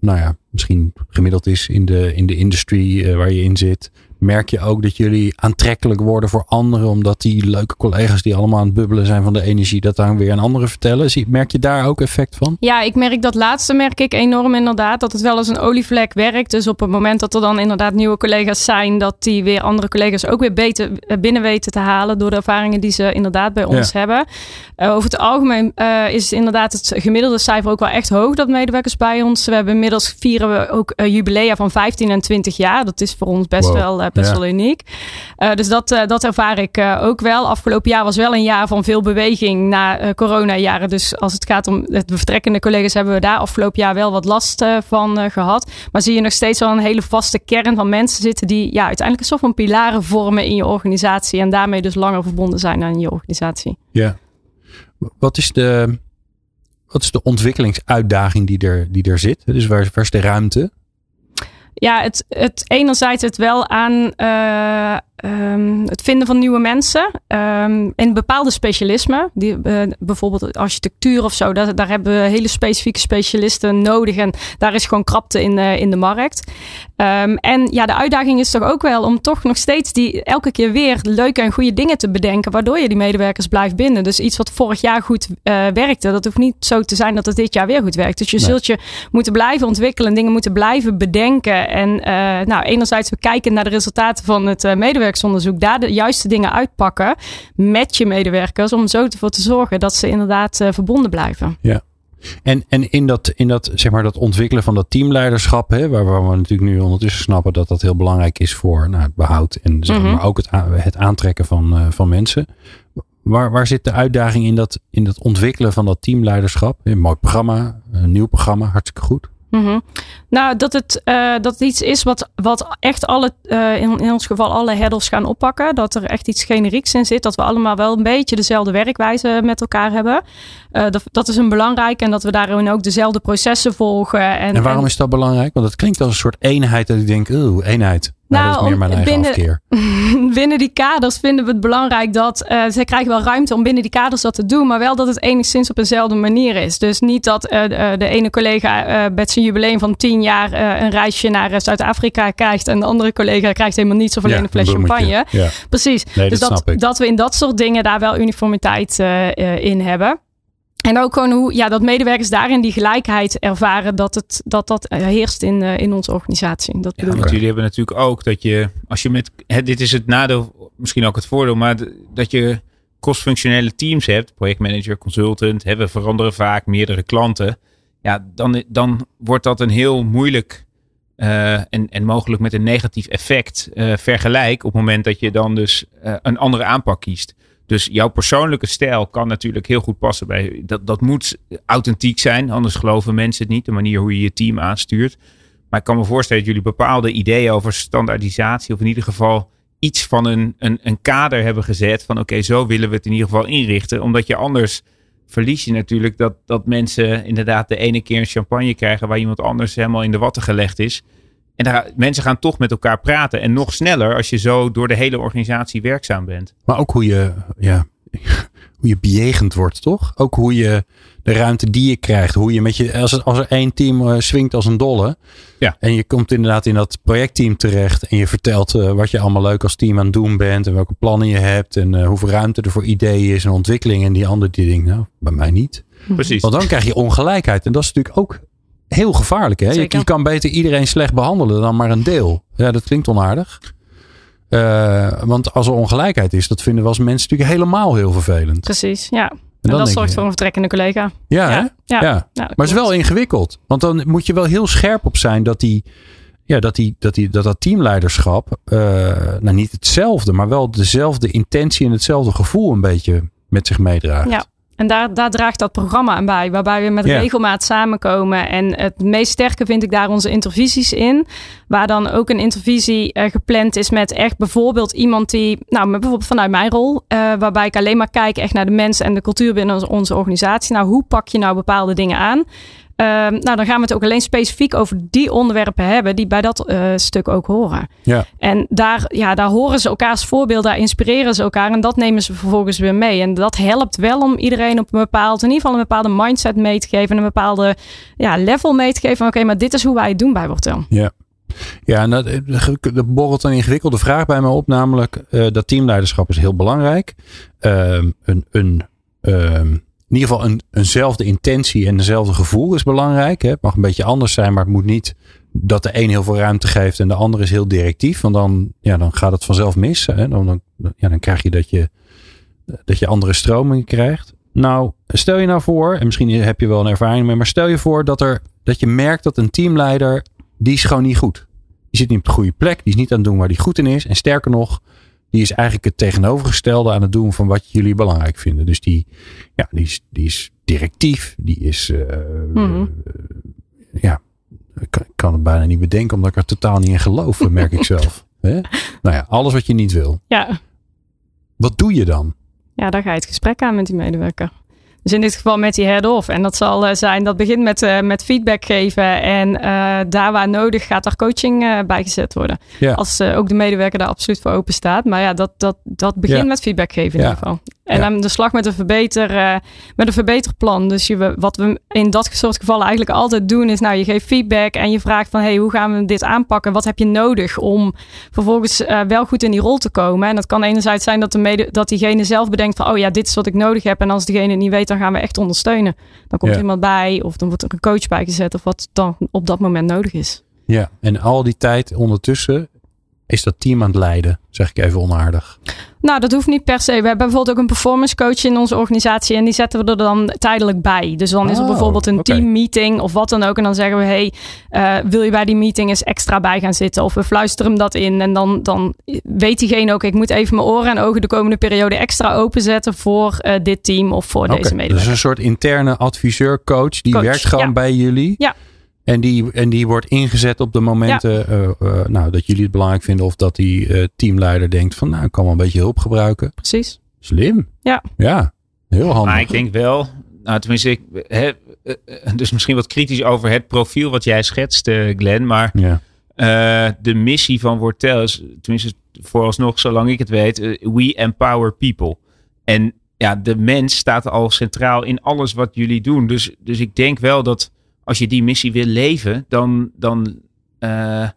nou ja, misschien gemiddeld is in de, in de industrie waar je in zit? Merk je ook dat jullie aantrekkelijk worden voor anderen, omdat die leuke collega's die allemaal aan het bubbelen zijn van de energie, dat dan weer aan anderen vertellen? Zie- Merk je daar ook effect van? Ja, ik merk dat laatste merk ik enorm inderdaad. Dat het wel als een olievlek werkt. Dus op het moment dat er dan inderdaad nieuwe collega's zijn, dat die weer andere collega's ook weer beter eh, binnen weten te halen door de ervaringen die ze inderdaad bij ons hebben. Eh, over het algemeen eh, is inderdaad het gemiddelde cijfer ook wel echt hoog dat medewerkers bij ons. We hebben inmiddels vieren we ook eh, jubilea van 15 en 20 jaar. Dat is voor ons best Wow. wel, best Ja. wel uniek. Eh, dus dat, eh, dat ervaar ik eh, ook wel. Afgelopen jaar was wel een jaar van veel beweging na eh corona-jaren. Dus als het gaat om de vertrekkende collega's, hebben we daar afgelopen jaar wel wat last eh, van eh, gehad. Maar zie je nog steeds wel een hele vaste kern van mensen zitten die ja, uiteindelijk een soort van pilaren vormen in je organisatie. En daarmee dus langer verbonden zijn aan je organisatie. Ja. Wat is de, wat is de ontwikkelingsuitdaging die er, die er zit? Dus waar, waar is de ruimte? Ja, het, het enerzijds het wel aan uh, um, het vinden van nieuwe mensen. Um, in bepaalde specialismen, die, uh, bijvoorbeeld architectuur of zo, daar, daar hebben we hele specifieke specialisten nodig. En daar is gewoon krapte in, uh, in de markt. Um, en ja, de uitdaging is toch ook wel om toch nog steeds die elke keer weer leuke en goede dingen te bedenken, waardoor je die medewerkers blijft binden. Dus iets wat vorig jaar goed werkte, dat hoeft niet zo te zijn dat het dit jaar weer goed werkt. Dus je nee. zult je moeten blijven ontwikkelen, dingen moeten blijven bedenken. En nou, enerzijds we kijken naar de resultaten van het medewerker daar de juiste dingen uitpakken met je medewerkers. Om zo ervoor te zorgen dat ze inderdaad uh, verbonden blijven. Ja. En, en in, dat, in dat, zeg maar, dat ontwikkelen van dat teamleiderschap, hè, waar, waar we natuurlijk nu ondertussen snappen dat dat heel belangrijk is voor nou, het behoud en zeg maar, mm -hmm. ook het, het aantrekken van, uh, van mensen. Waar, waar zit de uitdaging in dat, in dat ontwikkelen van dat teamleiderschap? Een mooi programma, een nieuw programma, hartstikke goed. -hmm. Nou, dat het, uh, dat iets is wat, wat echt alle, uh, in, in ons geval alle headers gaan oppakken. Dat er echt iets generieks in zit. Dat we allemaal wel een beetje dezelfde werkwijze met elkaar hebben. Uh, dat, dat is een belangrijk. En dat we daarin ook dezelfde processen volgen. En, en waarom is dat belangrijk? Want het klinkt als een soort eenheid dat ik denk, oeh, eenheid. Nou, nou, dat is meer mijn eigen binnen, afkeer. binnen die kaders vinden we het belangrijk dat uh, ze krijgen wel ruimte om binnen die kaders dat te doen, maar wel dat het enigszins op eenzelfde manier is. Dus niet dat uh, de, de ene collega uh, met zijn jubileum van tien jaar een reisje naar Zuid-Afrika krijgt en de andere collega krijgt helemaal niets of alleen ja, een fles champagne. Ja. Precies. Nee, dus dat, dat, dat we in dat soort dingen daar wel uniformiteit in hebben. En ook gewoon hoe ja, dat medewerkers daarin die gelijkheid ervaren dat het, dat, dat heerst in, uh, in onze organisatie. Dat ja, want jullie hebben natuurlijk ook dat je, als je met, hè, dit is het nadeel, misschien ook het voordeel, maar dat je cross-functionele teams hebt, projectmanager, consultant, hebben veranderen vaak meerdere klanten. Ja, dan, dan wordt dat een heel moeilijk uh, en, en mogelijk met een negatief effect uh, vergelijk op het moment dat je dan dus een andere aanpak kiest. Dus jouw persoonlijke stijl kan natuurlijk heel goed passen bij. Dat, dat moet authentiek zijn, anders geloven mensen het niet. De manier hoe je je team aanstuurt. Maar ik kan me voorstellen dat jullie bepaalde ideeën over standaardisatie, of in ieder geval iets van een, een, een kader hebben gezet. Van oké, zo willen we het in ieder geval inrichten. Omdat je anders verlies je natuurlijk dat, dat mensen inderdaad de ene keer een champagne krijgen waar iemand anders helemaal in de watten gelegd is. En daar, mensen gaan toch met elkaar praten. En nog sneller als je zo door de hele organisatie werkzaam bent. Maar ook hoe je, ja, hoe je bejegend wordt, toch? Ook hoe je de ruimte die je krijgt. Hoe je met je, als, als er één team uh, swingt als een dolle. Ja. En je komt inderdaad in dat projectteam terecht. En je vertelt uh, wat je allemaal leuk als team aan het doen bent. En welke plannen je hebt. En uh, hoeveel ruimte er voor ideeën is en ontwikkeling. En die andere die denkt, nou, bij mij niet. Precies. Want dan krijg je ongelijkheid. En dat is natuurlijk ook heel gevaarlijk. Hè? Je, je, kan beter iedereen slecht behandelen dan maar een deel. Ja, dat klinkt onaardig. Uh, want als er ongelijkheid is, dat vinden we als mensen natuurlijk helemaal heel vervelend. Precies, ja. En, en dat zorgt je, voor een vertrekkende collega. Ja, ja. ja. ja. ja maar het is wel ingewikkeld. Want dan moet je wel heel scherp op zijn dat die, ja, dat, die, dat, die, dat, dat teamleiderschap, uh, nou niet hetzelfde, maar wel dezelfde intentie en hetzelfde gevoel een beetje met zich meedraagt. Ja. En daar, daar draagt dat programma aan bij, waarbij we met yeah. regelmaat samenkomen. En het meest sterke vind ik daar onze intervisies in. Waar dan ook een intervisie uh, gepland is met echt bijvoorbeeld iemand die, nou bijvoorbeeld vanuit mijn rol, uh, waarbij ik alleen maar kijk echt naar de mensen en de cultuur binnen onze organisatie. Nou, hoe pak je nou bepaalde dingen aan? Uh, nou, dan gaan we het ook alleen specifiek over die onderwerpen hebben die bij dat uh, stuk ook horen. Ja. En daar, ja, daar horen ze elkaars voorbeeld, daar inspireren ze elkaar en dat nemen ze vervolgens weer mee. En dat helpt wel om iedereen op een bepaald, in ieder geval een bepaalde mindset mee te geven, een bepaalde ja, level mee te geven. Oké, okay, maar dit is hoe wij het doen bij Wortel. Ja. Ja, en dat, er borrelt een ingewikkelde vraag bij me op, namelijk uh, dat teamleiderschap is heel belangrijk. Uh, een, een in ieder geval een, eenzelfde intentie en eenzelfde gevoel is belangrijk. Hè. Het mag een beetje anders zijn, maar het moet niet dat de een heel veel ruimte geeft en de ander is heel directief. Want dan, ja, dan gaat het vanzelf mis. Hè. Dan, dan, ja, dan krijg je dat, je dat je andere stromingen krijgt. Nou, stel je nou voor, en misschien heb je wel een ervaring mee, maar stel je voor dat, er, dat je merkt dat een teamleider, die is gewoon niet goed. Die zit niet op de goede plek, die is niet aan het doen waar die goed in is. En sterker nog, die is eigenlijk het tegenovergestelde aan het doen van wat jullie belangrijk vinden. Dus die, ja, die, is, die is directief, die is, uh, mm-hmm. uh, ja, ik kan, kan, het bijna niet bedenken omdat ik er totaal niet in geloof, merk ik zelf. Hè? Nou ja, alles wat je niet wil. Ja. Wat doe je dan? Ja, dan ga je het gesprek aan met die medewerker. Dus in dit geval met die head-off. En dat zal uh, zijn, dat begint met, uh, met feedback geven. En uh, daar waar nodig gaat daar coaching bij gezet worden. Ja. Als ook de medewerker daar absoluut voor open staat. Maar ja, dat, dat, dat begint ja. met feedback geven in ja. ieder geval. En aan de slag met een, verbeter, met een verbeterplan. Dus je, wat we in dat soort gevallen eigenlijk altijd doen is... nou, je geeft feedback en je vraagt van... hey, hoe gaan we dit aanpakken? Wat heb je nodig om vervolgens wel goed in die rol te komen? En dat kan enerzijds zijn dat, de mede, dat diegene zelf bedenkt van... oh ja, dit is wat ik nodig heb. En als diegene niet weet dan gaan we echt ondersteunen. Dan komt iemand bij of dan wordt er een coach bijgezet of wat dan op dat moment nodig is. Ja, en al die tijd ondertussen is dat team aan het leiden, zeg ik even onaardig. Nou, dat hoeft niet per se. We hebben bijvoorbeeld ook een performance coach in onze organisatie en die zetten we er dan tijdelijk bij. Dus dan is er oh, bijvoorbeeld een okay. teammeeting of wat dan ook. En dan zeggen we, hey, uh, wil je bij die meeting eens extra bij gaan zitten? Of we fluisteren hem dat in en dan, dan weet diegene ook, ik moet even mijn oren en ogen de komende periode extra openzetten voor uh, dit team of voor okay, deze medewerker. Dus een soort interne adviseur, coach, die coach, werkt gewoon ja. bij jullie. Ja. En die, en die wordt ingezet op de momenten ja. uh, uh, nou, dat jullie het belangrijk vinden. Of dat die uh, teamleider denkt van nou, ik kan wel een beetje hulp gebruiken. Precies. Slim. Ja. Ja, heel handig. Maar ik denk wel, nou tenminste, ik, hè, dus misschien wat kritisch over het profiel wat jij schetst, Glenn. Maar ja. de missie van Wortel is, tenminste vooralsnog, zolang ik het weet, we empower people. En ja, de mens staat al centraal in alles wat jullie doen. Dus, dus ik denk wel dat als je die missie wil leven, dan, dan uh,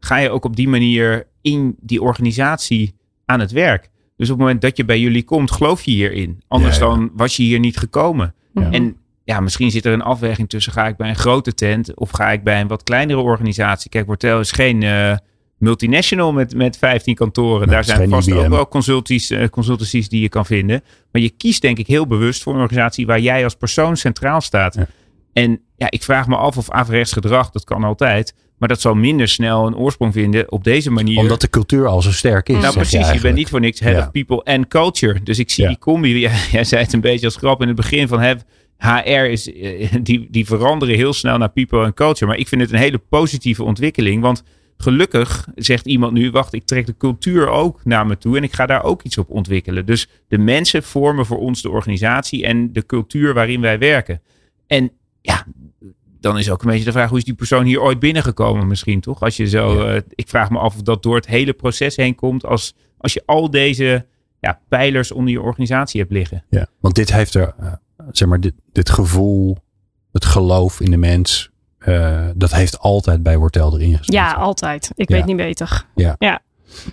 ga je ook op die manier in die organisatie aan het werk. Dus op het moment dat je bij jullie komt, geloof je hierin. Anders ja, ja. dan was je hier niet gekomen. Ja. En ja, misschien zit er een afweging tussen. Ga ik bij een grote tent of ga ik bij een wat kleinere organisatie? Kijk, Wortel is geen uh, multinational met, met 15 kantoren. Nou, Daar zijn vast ook wel consulties, uh, consultancies die je kan vinden. Maar je kiest denk ik heel bewust voor een organisatie waar jij als persoon centraal staat. En ja, ik vraag me af of averechts gedrag, dat kan altijd. Maar dat zal minder snel een oorsprong vinden op deze manier. Omdat de cultuur al zo sterk is. Nou, precies. Je, je, bent niet voor niks head ja. of people and culture. Dus ik zie ja. die combi. Jij, jij, zei het een beetje als grap in het begin van heb. HR is, die, die veranderen heel snel naar people and culture. Maar ik vind het een hele positieve ontwikkeling. Want gelukkig zegt iemand nu: wacht, ik trek de cultuur ook naar me toe. En ik ga daar ook iets op ontwikkelen. Dus de mensen vormen voor ons de organisatie en de cultuur waarin wij werken. En ja, dan is ook een beetje de vraag: hoe is die persoon hier ooit binnengekomen, misschien toch? Als je zo, ja. uh, ik vraag me af of dat door het hele proces heen komt. Als, als je al deze ja, pijlers onder je organisatie hebt liggen. Ja, want dit heeft er, uh, zeg maar, dit, dit gevoel, het geloof in de mens. Uh, dat heeft altijd bij Wortel erin gezeten. Ja, altijd. Ik ja. weet niet beter. Ja. ja.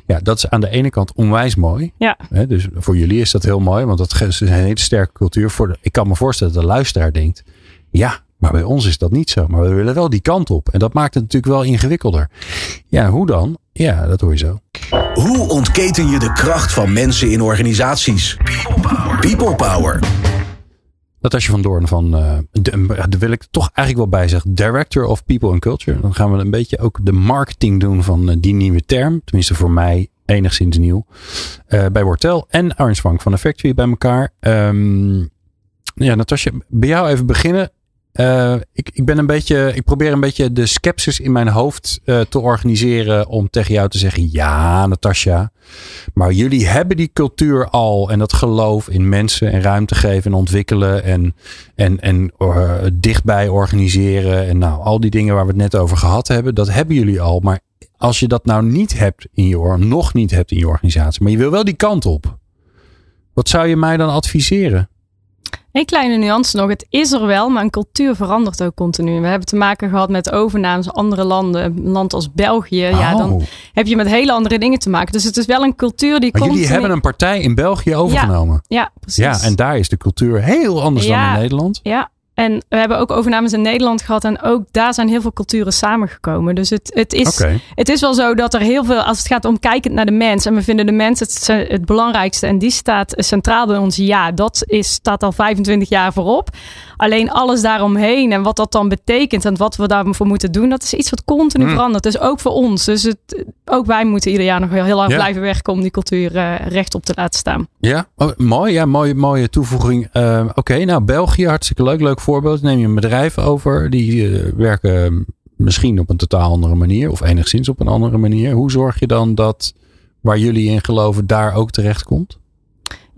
Ja, dat is aan de ene kant onwijs mooi. Ja. He, dus voor jullie is dat heel mooi, want dat is een hele sterke cultuur. Voor de, ik kan me voorstellen dat de luisteraar denkt: ja, maar bij ons is dat niet zo. Maar we willen wel die kant op. En dat maakt het natuurlijk wel ingewikkelder. Ja, hoe dan? Ja, dat hoor je zo. Hoe ontketen je de kracht van mensen in organisaties? People Power. People Power. Natasja van Doorn van, uh, daar wil ik toch eigenlijk wel bij zeggen, Director of People and Culture. Dan gaan we een beetje ook de marketing doen van uh, die nieuwe term. Tenminste voor mij enigszins nieuw. Uh, bij Wortel en Arns Frank van de Factory bij elkaar. Um, ja, Natasja, bij jou even beginnen. Uh, ik, ik ben een beetje, ik probeer een beetje de skepsis in mijn hoofd uh, te organiseren om tegen jou te zeggen: ja, Natasja, maar jullie hebben die cultuur al en dat geloof in mensen en ruimte geven en ontwikkelen en, en, en uh, dichtbij organiseren en nou, al die dingen waar we het net over gehad hebben, dat hebben jullie al. Maar als je dat nou niet hebt in je, nog niet hebt in je organisatie, maar je wil wel die kant op, wat zou je mij dan adviseren? Een kleine nuance nog. Het is er wel, maar een cultuur verandert ook continu. We hebben te maken gehad met overnames andere landen. Een land als België. Oh. Ja, dan heb je met hele andere dingen te maken. Dus het is wel een cultuur die maar Jullie hebben een partij in België overgenomen. Ja, ja precies. Ja, en daar is de cultuur heel anders ja, dan in Nederland. Ja, en we hebben ook overnames in Nederland gehad. En ook daar zijn heel veel culturen samengekomen. Dus het, het, is, okay. het is wel zo dat er heel veel, als het gaat om kijkend naar de mens. En we vinden de mens het, het belangrijkste. En die staat centraal bij ons. Ja, dat is, staat al 25 jaar voorop. Alleen alles daaromheen en wat dat dan betekent en wat we daarvoor moeten doen, dat is iets wat continu mm. verandert. Dus ook voor ons. Dus het, ook wij moeten ieder jaar nog heel, heel hard ja. blijven werken om die cultuur uh, rechtop te laten staan. Ja, oh, mooi. Ja, mooie, mooie toevoeging. Uh, Oké, okay, nou België, hartstikke leuk. Leuk voorbeeld. Neem je een bedrijf over. Die uh, werken misschien op een totaal andere manier of enigszins op een andere manier. Hoe zorg je dan dat waar jullie in geloven daar ook terecht komt?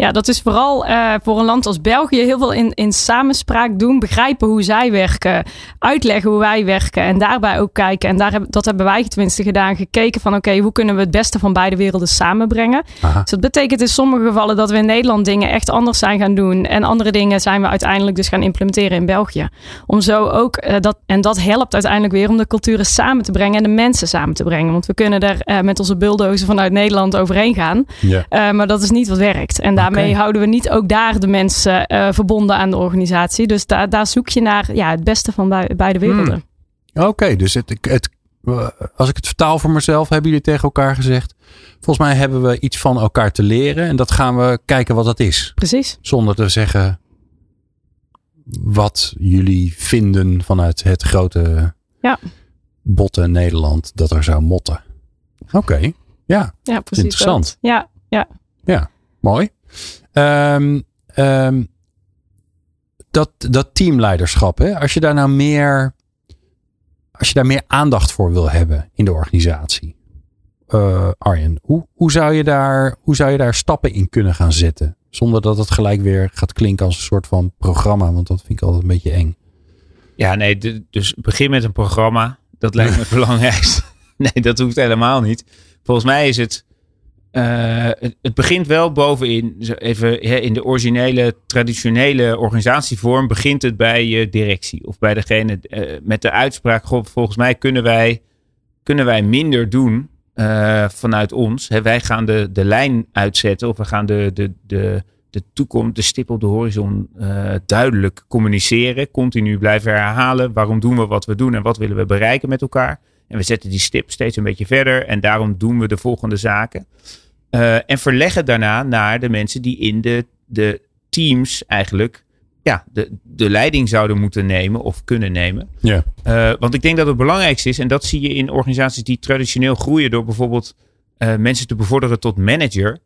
Ja, dat is vooral uh, voor een land als België heel veel in, in samenspraak doen. Begrijpen hoe zij werken. Uitleggen hoe wij werken. En daarbij ook kijken. En daar heb, dat hebben wij tenminste gedaan. Gekeken van oké, hoe kunnen we het beste van beide werelden samenbrengen. Dus dat betekent in sommige gevallen dat we in Nederland dingen echt anders zijn gaan doen. En andere dingen zijn we uiteindelijk dus gaan implementeren in België. Om zo ook uh, dat. En dat helpt uiteindelijk weer om de culturen samen te brengen. En de mensen samen te brengen. Want we kunnen er uh, met onze bulldozer vanuit Nederland overheen gaan. Ja. maar dat is niet wat werkt. En daar daarmee houden we niet ook daar de mensen uh, verbonden aan de organisatie. Dus daar daar zoek je naar ja, het beste van beide werelden. Hmm. Oké, dus het, het, als ik het vertaal voor mezelf, hebben jullie tegen elkaar gezegd. Volgens mij hebben we iets van elkaar te leren en dat gaan we kijken wat dat is. Precies. Zonder te zeggen wat jullie vinden vanuit het grote ja. botte Nederland dat er zou motten. Oké, ja. Ja, precies. Interessant. Dat. Ja, ja. Ja, mooi. Um, um, dat, dat teamleiderschap, hè? als je daar nou meer, als je daar meer aandacht voor wil hebben in de organisatie. Uh, Arjen, hoe, hoe, zou je daar, hoe zou je daar stappen in kunnen gaan zetten? Zonder dat het gelijk weer gaat klinken als een soort van programma, want dat vind ik altijd een beetje eng. Ja, nee, dus begin met een programma. Dat lijkt me het belangrijkste. Nee, dat hoeft helemaal niet. Volgens mij is het uh, het, begint wel bovenin, even in de originele, traditionele organisatievorm, begint het bij je directie of bij degene uh, met de uitspraak: volgens mij kunnen wij, kunnen wij minder doen uh, vanuit ons. He, wij gaan de, de lijn uitzetten of we gaan de, de, de, de toekomst, de stip op de horizon duidelijk communiceren, continu blijven herhalen. Waarom doen we wat we doen en wat willen we bereiken met elkaar? En we zetten die stip steeds een beetje verder en daarom doen we de volgende zaken. Uh, en verleggen daarna naar de mensen die in de, de teams eigenlijk ja, de, de leiding zouden moeten nemen of kunnen nemen. Ja. Uh, want ik denk dat het belangrijkste is, en dat zie je in organisaties die traditioneel groeien door bijvoorbeeld uh, mensen te bevorderen tot manager.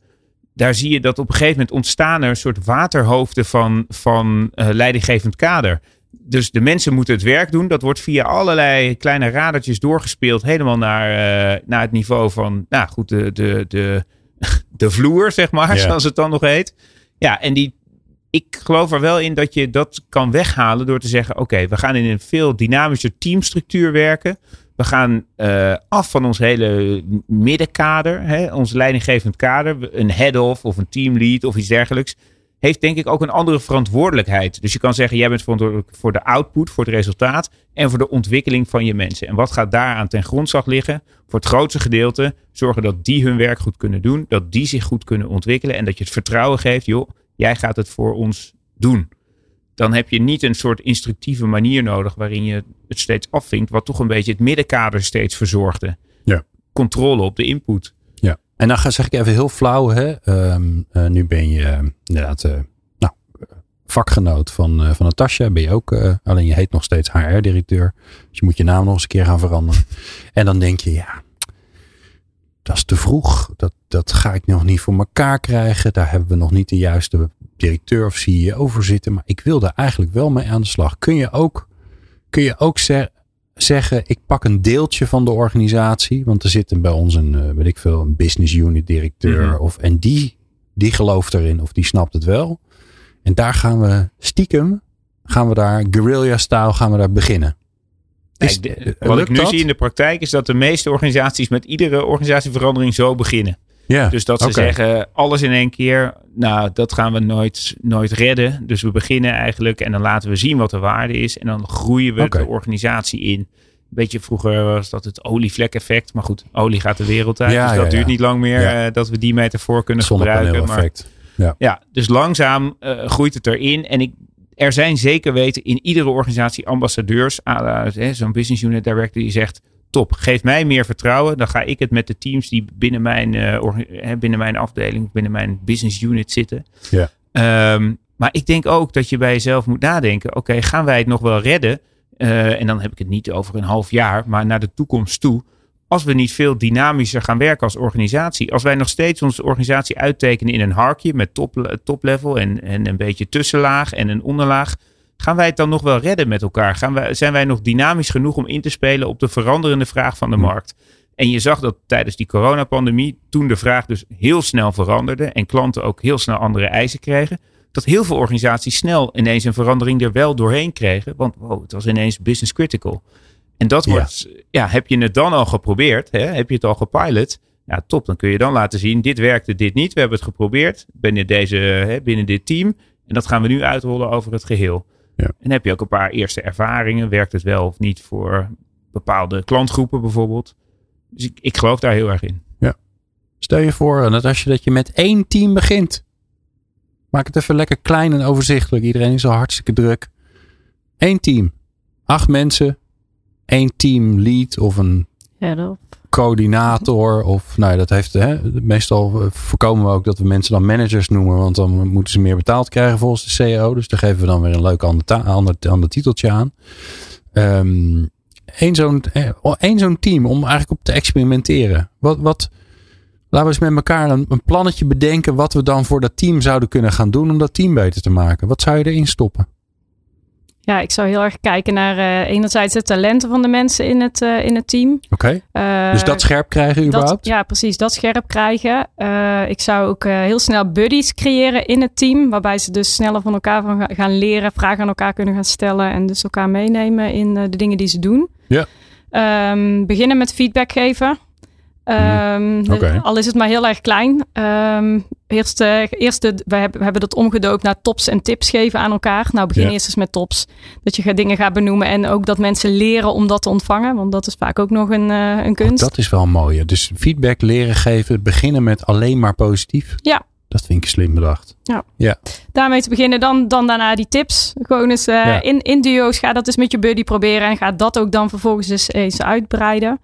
Daar zie je dat op een gegeven moment ontstaan er een soort waterhoofden van, van leidinggevend kader dus de mensen moeten het werk doen. Dat wordt via allerlei kleine radertjes doorgespeeld. Helemaal naar, uh, naar het niveau van, nou goed, de, de, de, de vloer, zeg maar, zoals het dan nog heet. Ja, en die, ik geloof er wel in dat je dat kan weghalen door te zeggen: oké, we gaan in een veel dynamischer teamstructuur werken. We gaan uh, af van ons hele middenkader, hè, ons leidinggevend kader, een head-off of een teamlead of iets dergelijks heeft denk ik ook een andere verantwoordelijkheid. Dus je kan zeggen, jij bent verantwoordelijk voor de output, voor het resultaat en voor de ontwikkeling van je mensen. En wat gaat daaraan ten grondslag liggen? Voor het grootste gedeelte zorgen dat die hun werk goed kunnen doen, dat die zich goed kunnen ontwikkelen en dat je het vertrouwen geeft, joh, jij gaat het voor ons doen. Dan heb je niet een soort instructieve manier nodig waarin je het steeds afvinkt, wat toch een beetje het middenkader steeds verzorgde. Ja. Controle op de input. En dan zeg ik even heel flauw. Hè? Um, uh, nu ben je uh, inderdaad uh, nou, vakgenoot van, van Natasja. Ben je ook, alleen je heet nog steeds HR-directeur. Dus je moet je naam nog eens een keer gaan veranderen. en dan denk je, ja, dat is te vroeg. Dat, dat ga ik nog niet voor elkaar krijgen. Daar hebben we nog niet de juiste directeur of CEO voor zitten. Maar ik wil daar eigenlijk wel mee aan de slag. Kun je ook, kun je ook zeggen ik pak een deeltje van de organisatie. Want er zit bij ons een, uh, weet ik veel, een business unit directeur. Mhm. of, en die, die gelooft erin of die snapt het wel. En daar gaan we stiekem, gaan we daar guerrilla-style gaan we daar beginnen. Is, eh, wat ik nu zie in de praktijk is dat de meeste organisaties met iedere organisatieverandering zo beginnen. Ja, dus dat ze zeggen, alles in één keer, nou, dat gaan we nooit, nooit redden. Dus we beginnen eigenlijk en dan laten we zien wat de waarde is. En dan groeien we de organisatie in. Een beetje vroeger was dat het olievlek-effect. Maar goed, olie gaat de wereld uit. Ja, dus dat duurt niet lang meer uh, dat we die metafoor kunnen gebruiken. Maar, ja. ja, dus langzaam uh, groeit het erin. En ik, er zijn zeker weten in iedere organisatie ambassadeurs. Zo'n business unit director die zegt top. Geef mij meer vertrouwen. Dan ga ik het met de teams die binnen mijn, uh, binnen mijn afdeling, binnen mijn business unit zitten. Ja. Um, maar ik denk ook dat je bij jezelf moet nadenken. Oké, gaan wij het nog wel redden? Uh, en dan heb ik het niet over een half jaar, maar naar de toekomst toe. Als we niet veel dynamischer gaan werken als organisatie. Als wij nog steeds onze organisatie uittekenen in een harkje met top, top level en, en een beetje tussenlaag en een onderlaag Gaan wij het dan nog wel redden met elkaar? Gaan wij, zijn wij nog dynamisch genoeg om in te spelen op de veranderende vraag van de markt? En je zag dat tijdens die coronapandemie, toen de vraag dus heel snel veranderde en klanten ook heel snel andere eisen kregen, dat heel veel organisaties snel ineens een verandering er wel doorheen kregen. Want wow, het was ineens business critical. En dat wordt, ja, heb je het dan al geprobeerd? Hè? Heb je het al gepilot? Ja, top. Dan kun je dan laten zien, dit werkte, dit niet. We hebben het geprobeerd binnen, deze, hè, binnen dit team. En dat gaan we nu uitrollen over het geheel. Ja. En heb je ook een paar eerste ervaringen. Werkt het wel of niet voor bepaalde klantgroepen bijvoorbeeld? Dus ik, ik geloof daar heel erg in. Stel je voor, Natasja, dat je met één team begint. Maak het even lekker klein en overzichtelijk. Iedereen is al hartstikke druk. Eén team. Acht mensen. Één team lead of een Ja, dat- coördinator. Of nou ja, dat heeft. Hè, meestal eh, voorkomen we ook dat we mensen dan managers noemen. Want dan moeten ze meer betaald krijgen volgens de CEO. Dus daar geven we dan weer een leuk ander, ander, ander titeltje aan. Eén zo'n eh, één zo'n team om eigenlijk op te experimenteren. Wat, wat, laten we eens met elkaar een, een plannetje bedenken. Wat we dan voor dat team zouden kunnen gaan doen om dat team beter te maken. Wat zou je erin stoppen? Ja, ik zou heel erg kijken naar eh, enerzijds de talenten van de mensen in het, eh, in het team. Oké. Eh, Dus dat scherp krijgen dat, überhaupt? ja, precies. Dat scherp krijgen. Ik zou ook heel snel buddies creëren in het team. Waarbij ze dus sneller van elkaar van ga- gaan leren. Vragen aan elkaar kunnen gaan stellen. En dus elkaar meenemen in de dingen die ze doen. Ja. Ehm, beginnen met feedback geven. Ehm, Oké. Al is het maar heel erg klein. Ehm eerst, eh, eerst de, we, hebben, we hebben dat omgedoopt naar tops en tips geven aan elkaar. Nou, begin Ja. eerst eens met tops. Dat je dingen gaat benoemen. En ook dat mensen leren om dat te ontvangen. Want dat is vaak ook nog een, eh, een kunst. Dat is wel mooi. Dus feedback leren geven. Beginnen met alleen maar positief. Ja. Dat vind ik slim bedacht. daarmee te beginnen. Dan, dan daarna die tips. Gewoon eens eh, Ja. in, in duo's. Ga dat eens met je buddy proberen. En ga dat ook dan vervolgens eens, eens uitbreiden.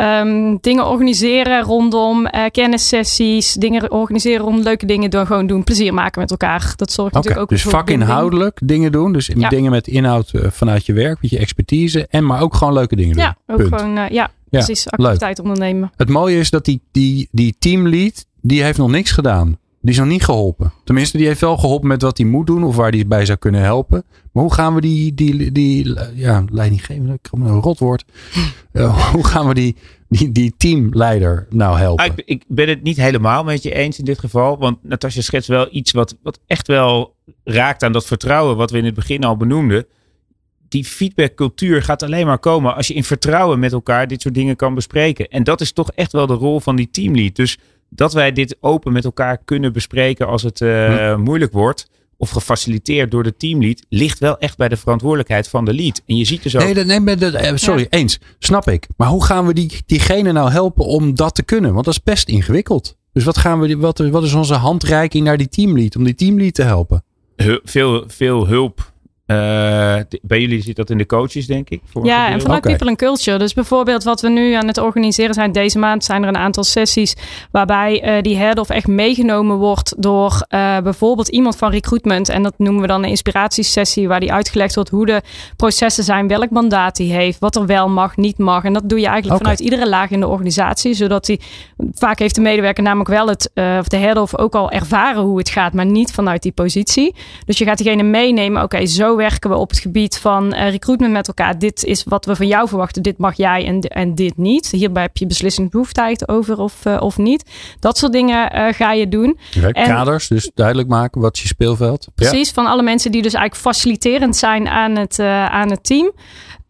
Ehm, dingen organiseren rondom eh, kennissessies. Dingen organiseren rond leuke dingen. Door gewoon doen. Plezier maken met elkaar. Dat zorgt natuurlijk ook dus voor binding. vakinhoudelijk dingen doen. Dus Ja. dingen met inhoud eh, vanuit je werk, met je expertise. En maar ook gewoon leuke dingen doen. Ja, ook Punt. gewoon eh, ja, precies. Activiteit ondernemen. Het mooie is dat die, die, die teamlead, die heeft nog niks gedaan. Die is nog niet geholpen. Tenminste, die heeft wel geholpen met wat hij moet doen of waar hij bij zou kunnen helpen. Maar hoe gaan we die, die, die ja, leidinggevende, ik kom een rotwoord. Eh, hoe gaan we die, die, die teamleider nou helpen? Ah, ik, ik ben het niet helemaal met je eens in dit geval. Want Natasja schetst wel iets wat, wat echt wel raakt aan dat vertrouwen wat we in het begin al benoemden. Die feedbackcultuur gaat alleen maar komen als je in vertrouwen met elkaar dit soort dingen kan bespreken. En dat is toch echt wel de rol van die teamlead. Dus dat wij dit open met elkaar kunnen bespreken als het eh, moeilijk wordt. Of gefaciliteerd door de teamlead. Ligt wel echt bij de verantwoordelijkheid van de lead. En je ziet dus ook. Nee, dat, nee eh, sorry, eens. Snap ik. Maar hoe gaan we die, diegene nou helpen om dat te kunnen? Want dat is best ingewikkeld. Dus wat, gaan we, wat, wat is onze handreiking naar die teamlead om die teamlead te helpen? hu- veel, veel hulp. Eh, bij jullie zit dat in de coaches, denk ik. Voor Ja, en vanuit. People and Culture. Dus bijvoorbeeld wat we nu aan het organiseren zijn. Deze maand zijn er een aantal sessies waarbij eh, die head of echt meegenomen wordt door eh, bijvoorbeeld iemand van recruitment. En dat noemen we dan een inspiratiesessie waar die uitgelegd wordt hoe de processen zijn, welk mandaat die heeft, wat er wel mag, niet mag. En dat doe je eigenlijk vanuit iedere laag in de organisatie, zodat die vaak heeft de medewerker namelijk wel het, eh, of de head of ook al ervaren hoe het gaat, maar niet vanuit die positie. Dus je gaat diegene meenemen. Oké, zo werken we op het gebied van eh, recruitment met elkaar. Dit is wat we van jou verwachten. Dit mag jij en, en dit niet. Hierbij heb je beslissingsbehoeftigheid over of, eh, of niet. Dat soort dingen eh, ga je doen. En- Kaders, dus duidelijk maken wat je speelveld. Precies, van alle mensen die dus eigenlijk faciliterend zijn aan het, aan het team.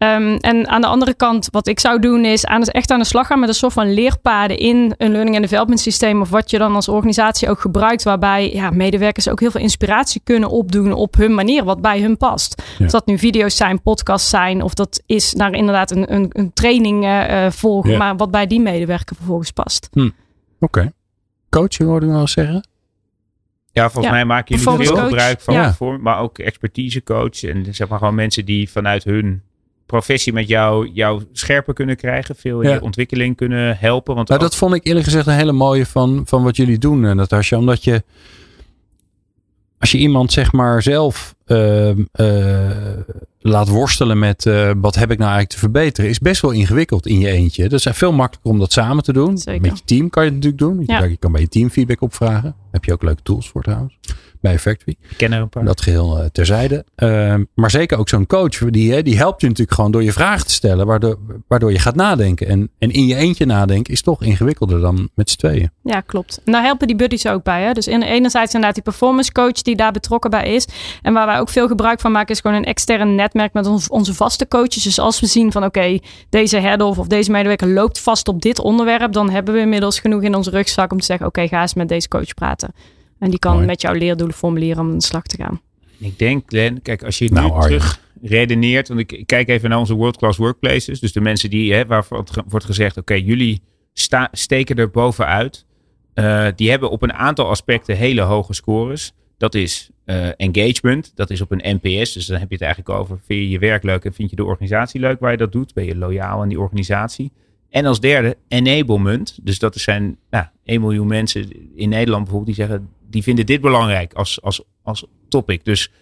Ehm, en aan de andere kant, wat ik zou doen, is aan, echt aan de slag gaan met een soort van leerpaden in een learning and development systeem. Of wat je dan als organisatie ook gebruikt, waarbij ja, medewerkers ook heel veel inspiratie kunnen opdoen op hun manier, wat bij hun past. Ja. Of dat nu video's zijn, podcasts zijn, of dat is naar inderdaad een, een, een training eh, eh, volgen, Ja. maar wat bij die medewerker vervolgens past. Oké. Coaching hoorde ik wel zeggen. Ja, volgens Ja, mij maken jullie veel coach. gebruik van, Ja. voor, maar ook expertisecoach. En zeg maar gewoon mensen die vanuit hun professie met jou, jou scherper kunnen krijgen. Veel in Ja. je ontwikkeling kunnen helpen. Want Nou, ook- dat vond ik eerlijk gezegd een hele mooie van, van wat jullie doen, eh, Natasja. Omdat je, als je iemand zeg maar zelf ehm, eh, laat worstelen met eh, wat heb ik nou eigenlijk te verbeteren, is best wel ingewikkeld in je eentje. Dat is veel makkelijker om dat samen te doen. Zeker. Met je team kan je het natuurlijk doen. Je Ja. kan- Je kan bij je team feedback opvragen. Daar heb je ook leuke tools voor trouwens. Bij Factory. Ik ken er een paar. Dat geheel uh, terzijde. Uh, maar zeker ook zo'n coach, die, die helpt je natuurlijk gewoon door je vragen te stellen, waardoor, waardoor je gaat nadenken. En, en in je eentje nadenken is toch ingewikkelder dan met z'n tweeën. Ja, klopt. En daar helpen die buddies ook bij. Hè? Dus in, enerzijds inderdaad die performance coach die daar betrokken bij is. En waar wij ook veel gebruik van maken is gewoon een extern netwerk met ons, onze vaste coaches. Dus als we zien van oké, deze head of deze medewerker loopt vast op dit onderwerp, dan hebben we inmiddels genoeg in onze rugzak om te zeggen oké, ga eens met deze coach praten. En die kan Mooi. met jouw leerdoelen formuleren om aan de slag te gaan. Ik denk, Glenn, kijk, als je nou, nu terug redeneert, want ik, kijk even naar onze world-class workplaces. Dus de mensen die, hè, waarvan wordt gezegd, oké, jullie sta, steken er bovenuit. Uh, die hebben op een aantal aspecten hele hoge scores. Dat is uh, engagement, dat is op een NPS. Dus dan heb je het eigenlijk over, vind je je werk leuk en vind je de organisatie leuk waar je dat doet? Ben je loyaal aan die organisatie? En als derde, enablement. Dus dat zijn nou, 1 miljoen mensen in Nederland bijvoorbeeld die zeggen, die vinden dit belangrijk als, als, als topic. Dus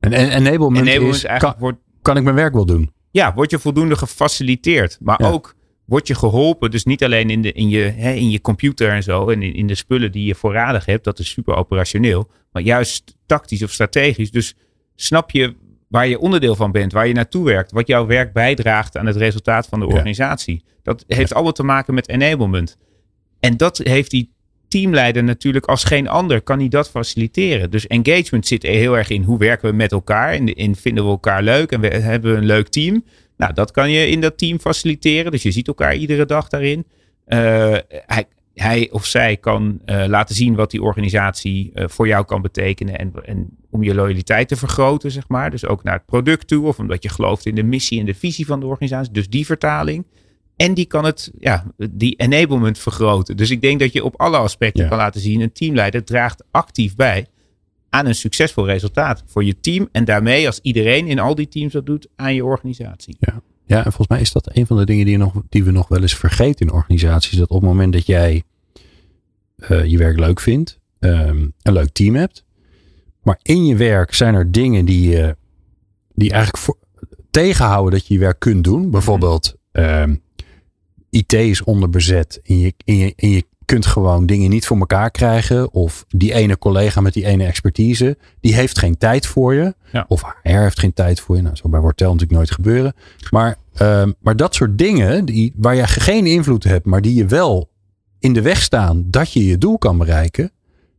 en, en enablement, enablement is, kan, wordt, kan ik mijn werk wel doen? Ja, word je voldoende gefaciliteerd. Maar ook word je geholpen. Dus niet alleen in, de, in, je, hè, in je computer en zo. En in, in de spullen die je voorradig hebt. Dat is super operationeel. Maar juist tactisch of strategisch. Dus snap je waar je onderdeel van bent. Waar je naartoe werkt. Wat jouw werk bijdraagt aan het resultaat van de organisatie. Dat heeft ja. allemaal te maken met enablement. En dat heeft die teamleider natuurlijk als geen ander kan hij dat faciliteren. Dus engagement zit heel erg in hoe werken we met elkaar. In, in vinden we elkaar leuk en we, hebben we een leuk team. Nou, dat kan je in dat team faciliteren. Dus je ziet elkaar iedere dag daarin. Uh, hij, hij, of zij kan uh, laten zien wat die organisatie uh, voor jou kan betekenen. En, en, om je loyaliteit te vergroten, zeg maar. Dus ook naar het product toe. Of omdat je gelooft in de missie en de visie van de organisatie. Dus die vertaling. En die kan het, ja, die enablement vergroten. Dus ik denk dat je op alle aspecten ja. kan laten zien. Een teamleider draagt actief bij aan een succesvol resultaat voor je team. En daarmee, als iedereen in al die teams dat doet, aan je organisatie. Ja, ja en volgens mij is dat een van de dingen die, nog, die we nog wel eens vergeten in organisaties. Dat op het moment dat jij uh, je werk leuk vindt, um, een leuk team hebt. Maar in je werk zijn er dingen die, uh, die eigenlijk voor, tegenhouden dat je je werk kunt doen. Bijvoorbeeld, um, IT is onderbezet en je, en, je, en je kunt gewoon dingen niet voor elkaar krijgen. Of die ene collega met die ene expertise, die heeft geen tijd voor je. Ja. Of HR heeft geen tijd voor je. Nou, zo bij Wortel natuurlijk nooit gebeuren. Maar, um, maar dat soort dingen die, waar je geen invloed hebt, maar die je wel in de weg staan dat je je doel kan bereiken,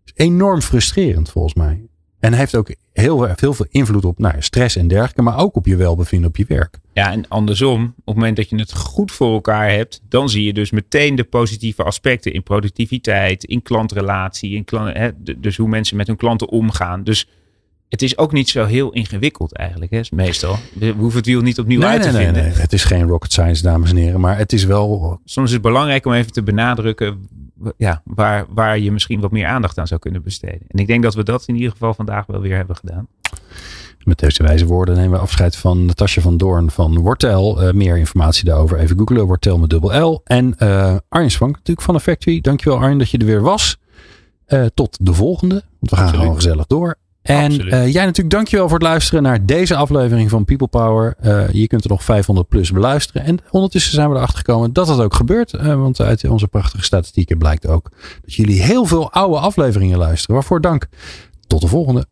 is enorm frustrerend volgens mij. En heeft ook heel, veel invloed op nou, stress en dergelijke, maar ook op je welbevinden op je werk. Ja, en andersom, op het moment dat je het goed voor elkaar hebt, dan zie je dus meteen de positieve aspecten in productiviteit, in klantrelatie, in hè, dus hoe mensen met hun klanten omgaan. Dus het is ook niet zo heel ingewikkeld eigenlijk, hè, meestal. We hoeven het wiel niet opnieuw nee, uit te nee, vinden. Nee, het is geen rocket science, dames en heren, maar het is wel... Soms is het belangrijk om even te benadrukken ja, waar, waar je misschien wat meer aandacht aan zou kunnen besteden. En ik denk dat we dat in ieder geval vandaag wel weer hebben gedaan. Met deze wijze woorden nemen we afscheid van Natasja van Doorn van Wortel. Uh, meer informatie daarover even googelen. Wortel met dubbel L. En uh, Arjen Swank natuurlijk van Factory. Dankjewel Arjen dat je er weer was. Uh, tot de volgende. Want we gaan Absoluut. gewoon gezellig door. En uh, jij natuurlijk dankjewel voor het luisteren naar deze aflevering van People Power. Uh, je kunt er nog 500 plus beluisteren. En ondertussen zijn we erachter gekomen dat dat ook gebeurt. Uh, want uit onze prachtige statistieken blijkt ook dat jullie heel veel oude afleveringen luisteren. Waarvoor dank. Tot de volgende.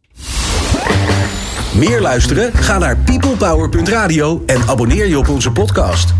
Meer luisteren? Ga naar peoplepower.radio en abonneer je op onze podcast.